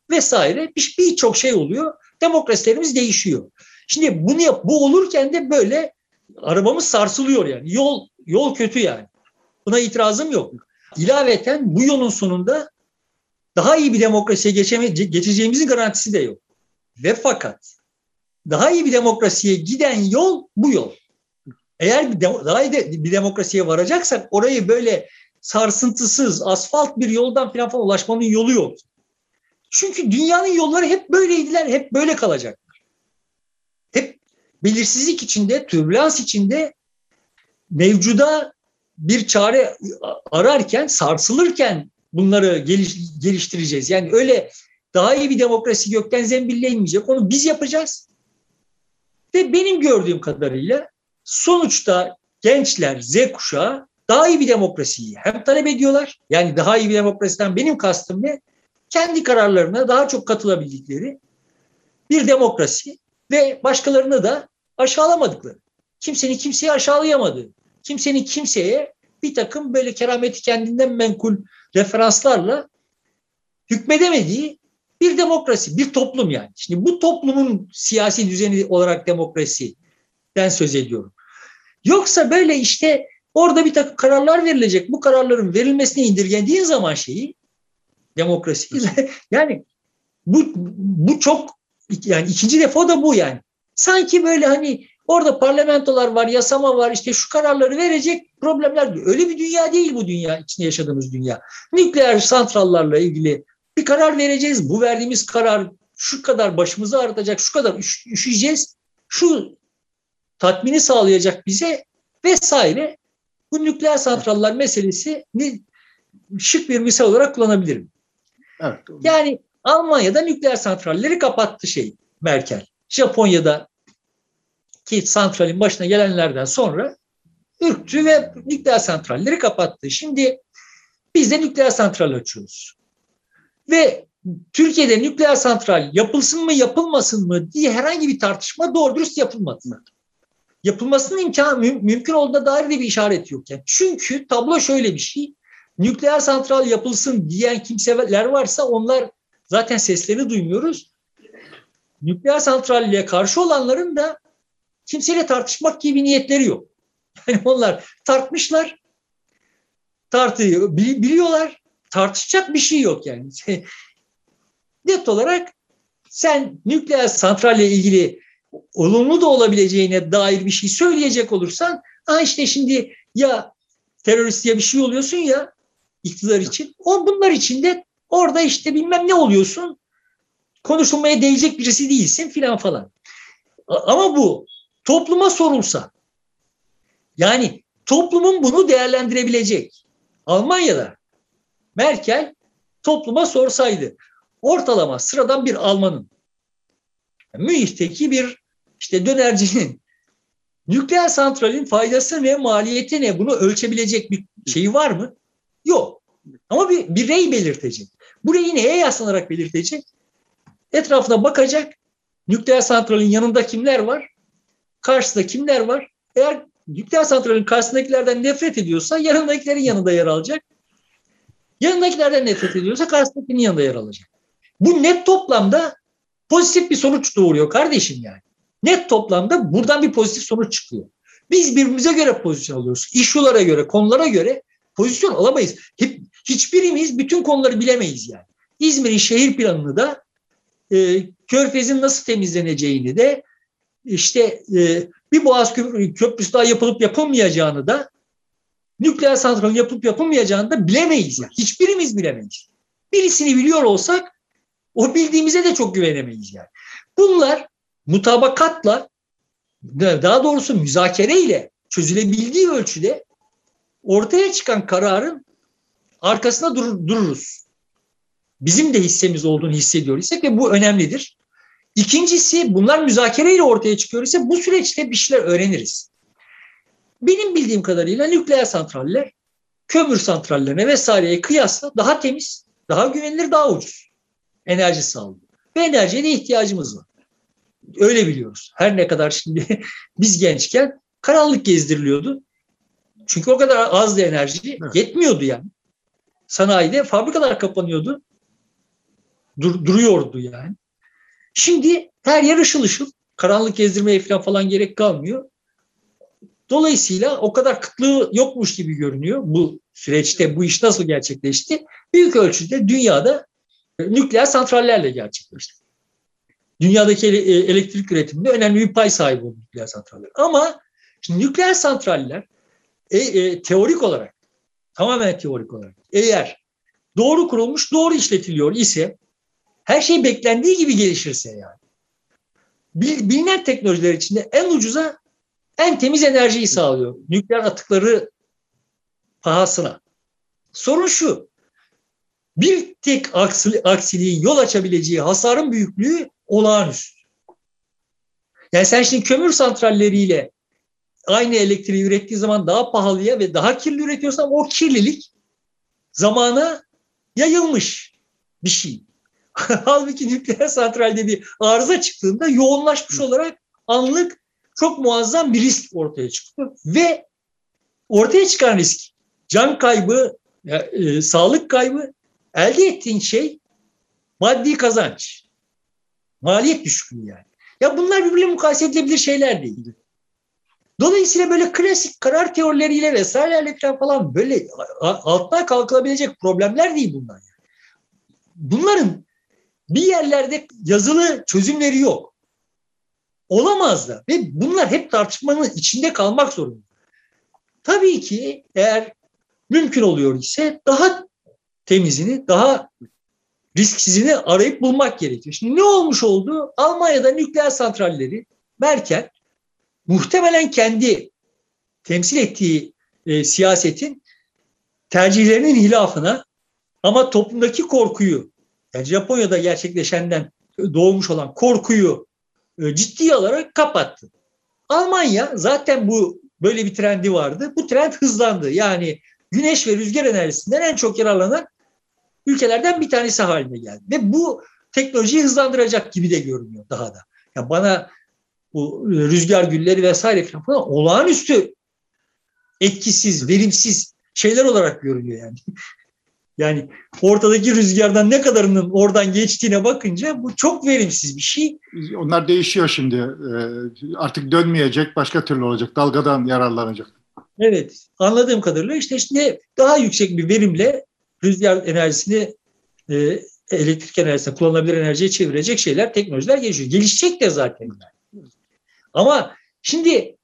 vesaire. Birçok şey oluyor. Demokrasilerimiz değişiyor. Şimdi bunu yap, bu olurken de böyle arabamız sarsılıyor yani. Yol yol kötü yani. Buna itirazım yok. İlaveten bu yolun sonunda daha iyi bir demokrasiye geçeceğimizin garantisi de yok. Ve fakat daha iyi bir demokrasiye giden yol bu yol. Eğer daha iyi bir demokrasiye varacaksak orayı böyle sarsıntısız, asfalt bir yoldan falan, falan ulaşmanın yolu yok. Çünkü dünyanın yolları hep böyleydiler, hep böyle kalacaklar. Hep belirsizlik içinde, türbülans içinde mevcuda bir çare ararken, sarsılırken bunları geliş, geliştireceğiz. Yani öyle daha iyi bir demokrasi gökten zembille inmeyecek. Onu biz yapacağız. Ve benim gördüğüm kadarıyla sonuçta gençler, Z kuşağı daha iyi bir demokrasiyi hem talep ediyorlar. Yani daha iyi bir demokrasiden benim kastım ne? Kendi kararlarına daha çok katılabildikleri bir demokrasi ve başkalarını da aşağılamadıkları. Kimsenin kimseyi aşağılayamadığı, kimsenin kimseye bir takım böyle kerameti kendinden menkul referanslarla hükmedemediği bir demokrasi, bir toplum yani. Şimdi bu toplumun siyasi düzeni olarak demokrasiden söz ediyorum. Yoksa böyle işte orada bir takım kararlar verilecek. Bu kararların verilmesine indirgendiğin zaman şeyi demokrasi [LAUGHS] yani bu bu çok yani ikinci defa da bu yani. Sanki böyle hani orada parlamentolar var, yasama var, işte şu kararları verecek problemler. Öyle bir dünya değil bu dünya, içinde yaşadığımız dünya. Nükleer santrallarla ilgili bir karar vereceğiz. Bu verdiğimiz karar şu kadar başımızı ağrıtacak, şu kadar üş, üşüyeceğiz. Şu tatmini sağlayacak bize vesaire. Bu nükleer santraller meselesi şık bir misal olarak kullanabilirim. Evet, yani Almanya'da nükleer santralleri kapattı şey Merkel. Japonya'da ki santralin başına gelenlerden sonra ürktü ve nükleer santralleri kapattı. Şimdi biz de nükleer santral açıyoruz. Ve Türkiye'de nükleer santral yapılsın mı yapılmasın mı diye herhangi bir tartışma doğru dürüst yapılmadı. Yapılmasının imkanı mü, mümkün olduğuna dair de bir işaret yok. Yani. Çünkü tablo şöyle bir şey. Nükleer santral yapılsın diyen kimseler varsa onlar zaten seslerini duymuyoruz. Nükleer santralle karşı olanların da kimseyle tartışmak gibi niyetleri yok. [LAUGHS] Yani onlar tartmışlar, tartıyı biliyorlar, tartışacak bir şey yok yani. [LAUGHS] Net olarak sen nükleer santralle ilgili olumlu da olabileceğine dair bir şey söyleyecek olursan ha işte şimdi ya terörist diye bir şey oluyorsun ya iktidar için. O bunlar için de orada işte bilmem ne oluyorsun. Konuşulmaya değecek birisi değilsin filan falan. Ama bu topluma sorulsa yani toplumun bunu değerlendirebilecek. Almanya'da Merkel topluma sorsaydı ortalama sıradan bir Almanın Münih'teki bir işte dönercinin [LAUGHS] nükleer santralin faydası ne, maliyeti ne bunu ölçebilecek bir şeyi var mı? Yok. Ama bir, bir rey belirtecek. Bu reyi neye yaslanarak belirtecek? Etrafına bakacak. Nükleer santralin yanında kimler var? Karşısında kimler var? Eğer nükleer santralin karşısındakilerden nefret ediyorsa yanındakilerin yanında yer alacak. Yanındakilerden nefret ediyorsa karşısındakinin yanında yer alacak. Bu net toplamda pozitif bir sonuç doğuruyor kardeşim yani. Net toplamda buradan bir pozitif sonuç çıkıyor. Biz birbirimize göre pozisyon alıyoruz. İşulara göre, konulara göre pozisyon alamayız. Hiçbirimiz bütün konuları bilemeyiz yani. İzmir'in şehir planını da e, Körfez'in nasıl temizleneceğini de işte e, bir Boğaz Köprüsü daha yapılıp yapılmayacağını da nükleer santralın yapılıp yapılmayacağını da bilemeyiz. Yani. Hiçbirimiz bilemeyiz. Birisini biliyor olsak o bildiğimize de çok güvenemeyiz yani. Bunlar mutabakatla daha doğrusu müzakere ile çözülebildiği ölçüde ortaya çıkan kararın arkasında durur, dururuz. Bizim de hissemiz olduğunu hissediyor isek ve bu önemlidir. İkincisi bunlar müzakereyle ortaya çıkıyor ise bu süreçte bir şeyler öğreniriz. Benim bildiğim kadarıyla nükleer santraller kömür santrallerine vesaireye kıyasla daha temiz, daha güvenilir, daha ucuz enerji sağlıyor. Ve enerjiye de ihtiyacımız var. Öyle biliyoruz. Her ne kadar şimdi [LAUGHS] biz gençken karanlık gezdiriliyordu. Çünkü o kadar azdı enerji evet. yetmiyordu yani. Sanayide fabrikalar kapanıyordu. Dur, duruyordu yani. Şimdi her yer ışıl ışıl. Karanlık gezdirmeye falan gerek kalmıyor. Dolayısıyla o kadar kıtlığı yokmuş gibi görünüyor bu süreçte bu iş nasıl gerçekleşti? Büyük ölçüde dünyada nükleer santrallerle gerçekleşti. Dünyadaki e, elektrik üretiminde önemli bir pay sahibi oldu nükleer santraller. Ama şimdi nükleer santraller e, e, teorik olarak tamamen teorik olarak eğer doğru kurulmuş, doğru işletiliyor ise her şey beklendiği gibi gelişirse yani. Bilinen teknolojiler içinde en ucuza en temiz enerjiyi sağlıyor. Nükleer atıkları pahasına. Sorun şu. Bir tek aksili, aksiliğin yol açabileceği hasarın büyüklüğü olağanüstü. Yani sen şimdi kömür santralleriyle aynı elektriği ürettiği zaman daha pahalıya ve daha kirli üretiyorsan o kirlilik zamana yayılmış bir şey. [LAUGHS] Halbuki nükleer santralde bir arıza çıktığında yoğunlaşmış olarak anlık çok muazzam bir risk ortaya çıkıyor. Ve ortaya çıkan risk can kaybı, e, sağlık kaybı elde ettiğin şey maddi kazanç. Maliyet düşüklüğü yani. Ya bunlar birbirine mukayese edilebilir şeyler değil. Dolayısıyla böyle klasik karar teorileriyle vesairelerle falan böyle altına kalkılabilecek problemler değil bunlar. Yani. Bunların bir yerlerde yazılı çözümleri yok. Olamaz da. Ve bunlar hep tartışmanın içinde kalmak zorunda. Tabii ki eğer mümkün oluyor ise daha temizini, daha risksizini arayıp bulmak gerekiyor. Şimdi ne olmuş oldu? Almanya'da nükleer santralleri Merkel muhtemelen kendi temsil ettiği e, siyasetin tercihlerinin hilafına ama toplumdaki korkuyu yani Japonya'da gerçekleşenden doğmuş olan korkuyu e, ciddiye alarak kapattı. Almanya zaten bu böyle bir trendi vardı. Bu trend hızlandı. Yani güneş ve rüzgar enerjisinden en çok yararlanan ülkelerden bir tanesi haline geldi. Ve bu teknolojiyi hızlandıracak gibi de görünüyor daha da. Ya bana bu rüzgar gülleri vesaire falan olağanüstü etkisiz, verimsiz şeyler olarak görünüyor yani. Yani ortadaki rüzgardan ne kadarının oradan geçtiğine bakınca bu çok verimsiz bir şey. Onlar değişiyor şimdi. Ee, artık dönmeyecek, başka türlü olacak. Dalgadan yararlanacak. Evet, anladığım kadarıyla işte şimdi daha yüksek bir verimle rüzgar enerjisini e, elektrik enerjisine kullanılabilir enerjiye çevirecek şeyler, teknolojiler gelişiyor. Gelişecek de zaten. Ama şimdi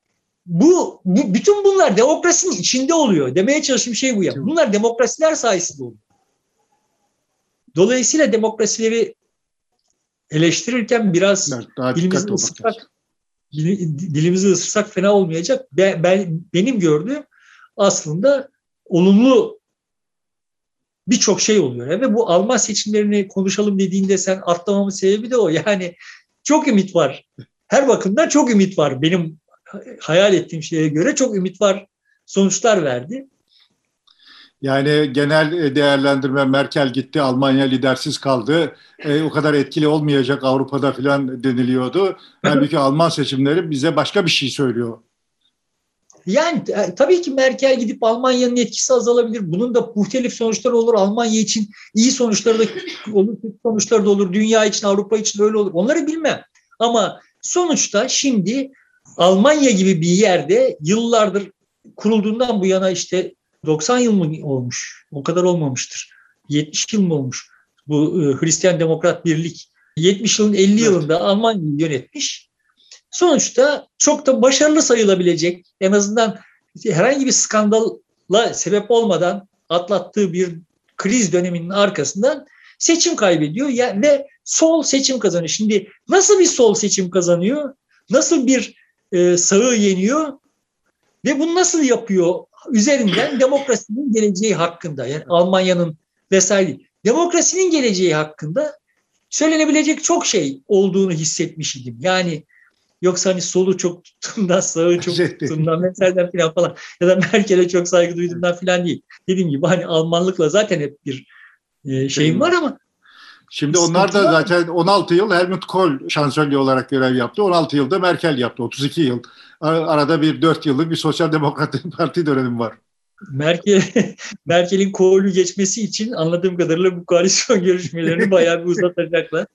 bu, bu bütün bunlar demokrasinin içinde oluyor. Demeye çalıştığım şey bu ya. Bunlar demokrasiler sayesinde oluyor. Dolayısıyla demokrasileri eleştirirken biraz evet, dilimizi ısırsak, dilimizi ısırsak fena olmayacak. Ben, ben benim gördüğüm aslında olumlu birçok şey oluyor. Ve bu Alman seçimlerini konuşalım dediğinde sen atlamamın sebebi de o. Yani çok ümit var. Her bakımdan çok ümit var. Benim hayal ettiğim şeye göre çok ümit var sonuçlar verdi. Yani genel değerlendirme Merkel gitti, Almanya lidersiz kaldı. E, o kadar etkili olmayacak Avrupa'da filan deniliyordu. Halbuki [LAUGHS] Alman seçimleri bize başka bir şey söylüyor. Yani e, tabii ki Merkel gidip Almanya'nın etkisi azalabilir. Bunun da muhtelif sonuçları olur. Almanya için iyi sonuçları da [LAUGHS] olur, kötü sonuçları da olur. Dünya için, Avrupa için öyle olur. Onları bilmem. Ama sonuçta şimdi Almanya gibi bir yerde yıllardır kurulduğundan bu yana işte 90 yıl mı olmuş? O kadar olmamıştır. 70 yıl mı olmuş? Bu e, Hristiyan Demokrat Birlik 70 yılın 50 evet. yılında Almanya'yı yönetmiş. Sonuçta çok da başarılı sayılabilecek en azından herhangi bir skandalla sebep olmadan atlattığı bir kriz döneminin arkasından seçim kaybediyor ya, ve sol seçim kazanıyor. Şimdi nasıl bir sol seçim kazanıyor? Nasıl bir e, sağı yeniyor? Ve bunu nasıl yapıyor? Üzerinden demokrasinin geleceği hakkında yani Almanya'nın vesaire demokrasinin geleceği hakkında söylenebilecek çok şey olduğunu hissetmiş idim. Yani yoksa hani solu çok tuttuğundan, sağı çok [LAUGHS] tuttuğundan vesaireden falan falan ya da Merkel'e çok saygı duyduğundan falan değil. Dediğim gibi hani Almanlıkla zaten hep bir e, şeyim var ama Şimdi onlar da zaten 16 yıl Helmut Kohl şansölye olarak görev yaptı. 16 yılda Merkel yaptı. 32 yıl. Arada bir 4 yıllık bir sosyal demokrat [LAUGHS] parti dönemi var. Merkel [LAUGHS] Merkel'in Kohl'ü geçmesi için anladığım kadarıyla bu koalisyon [LAUGHS] görüşmelerini bayağı bir uzatacaklar.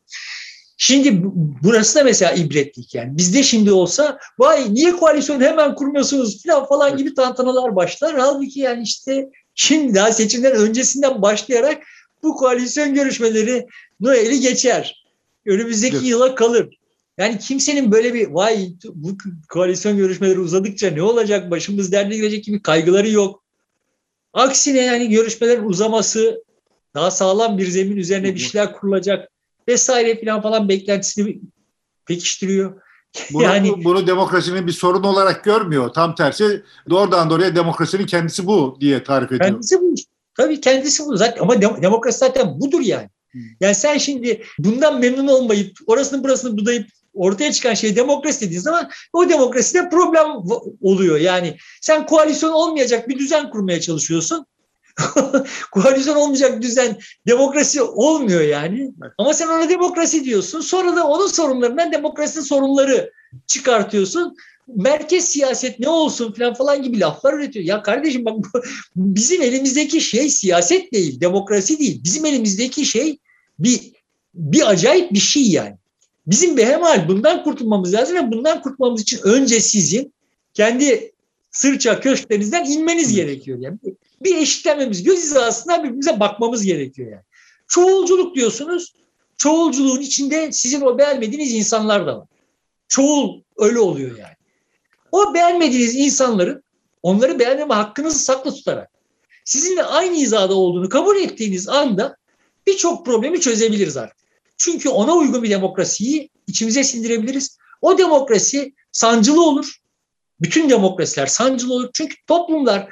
Şimdi burası da mesela ibretlik yani. Bizde şimdi olsa vay niye koalisyon hemen kurmuyorsunuz falan falan gibi tantanalar başlar. Halbuki yani işte şimdi daha seçimden öncesinden başlayarak bu koalisyon görüşmeleri Noel'i geçer. Önümüzdeki evet. yıla kalır. Yani kimsenin böyle bir vay bu koalisyon görüşmeleri uzadıkça ne olacak başımız derde girecek gibi kaygıları yok. Aksine yani görüşmelerin uzaması daha sağlam bir zemin üzerine bir şeyler kurulacak vesaire falan falan beklentisini pekiştiriyor. [LAUGHS] Bunu, yani, bunu demokrasinin bir sorun olarak görmüyor. Tam tersi doğrudan doğruya demokrasinin kendisi bu diye tarif ediyor. Kendisi bu. Tabii kendisi bu. Zaten, ama demokrasi zaten budur yani. Yani sen şimdi bundan memnun olmayıp orasını burasını budayıp ortaya çıkan şey demokrasi dediğin zaman o demokraside problem oluyor. Yani sen koalisyon olmayacak bir düzen kurmaya çalışıyorsun. [LAUGHS] koalisyon olmayacak düzen demokrasi olmuyor yani. Ama sen ona demokrasi diyorsun. Sonra da onun sorunlarından demokrasinin sorunları çıkartıyorsun. Merkez siyaset ne olsun falan falan gibi laflar üretiyor. Ya kardeşim bak [LAUGHS] bizim elimizdeki şey siyaset değil, demokrasi değil. Bizim elimizdeki şey bir bir acayip bir şey yani. Bizim behemal bundan kurtulmamız lazım ve bundan kurtulmamız için önce sizin kendi sırça köşklerinizden inmeniz gerekiyor. Yani bir eşitlenmemiz, göz hizasından birbirimize bakmamız gerekiyor yani. Çoğulculuk diyorsunuz. Çoğulculuğun içinde sizin o beğenmediğiniz insanlar da var. Çoğul öyle oluyor yani. O beğenmediğiniz insanların onları beğenmeme hakkınızı saklı tutarak sizinle aynı hizada olduğunu kabul ettiğiniz anda birçok problemi çözebiliriz artık. Çünkü ona uygun bir demokrasiyi içimize sindirebiliriz. O demokrasi sancılı olur. Bütün demokrasiler sancılı olur. Çünkü toplumlar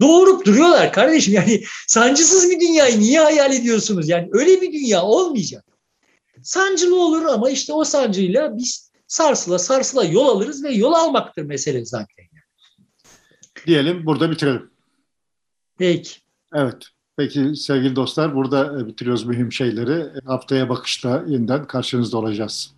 doğurup duruyorlar kardeşim. [LAUGHS] Yani sancısız bir dünyayı niye hayal ediyorsunuz? Yani öyle bir dünya olmayacak. Sancılı olur ama işte o sancıyla biz sarsıla sarsıla yol alırız ve yol almaktır mesele zaten. Diyelim burada bitirelim. Peki. Evet. Peki sevgili dostlar burada bitiriyoruz mühim şeyleri. Haftaya bakışta yeniden karşınızda olacağız.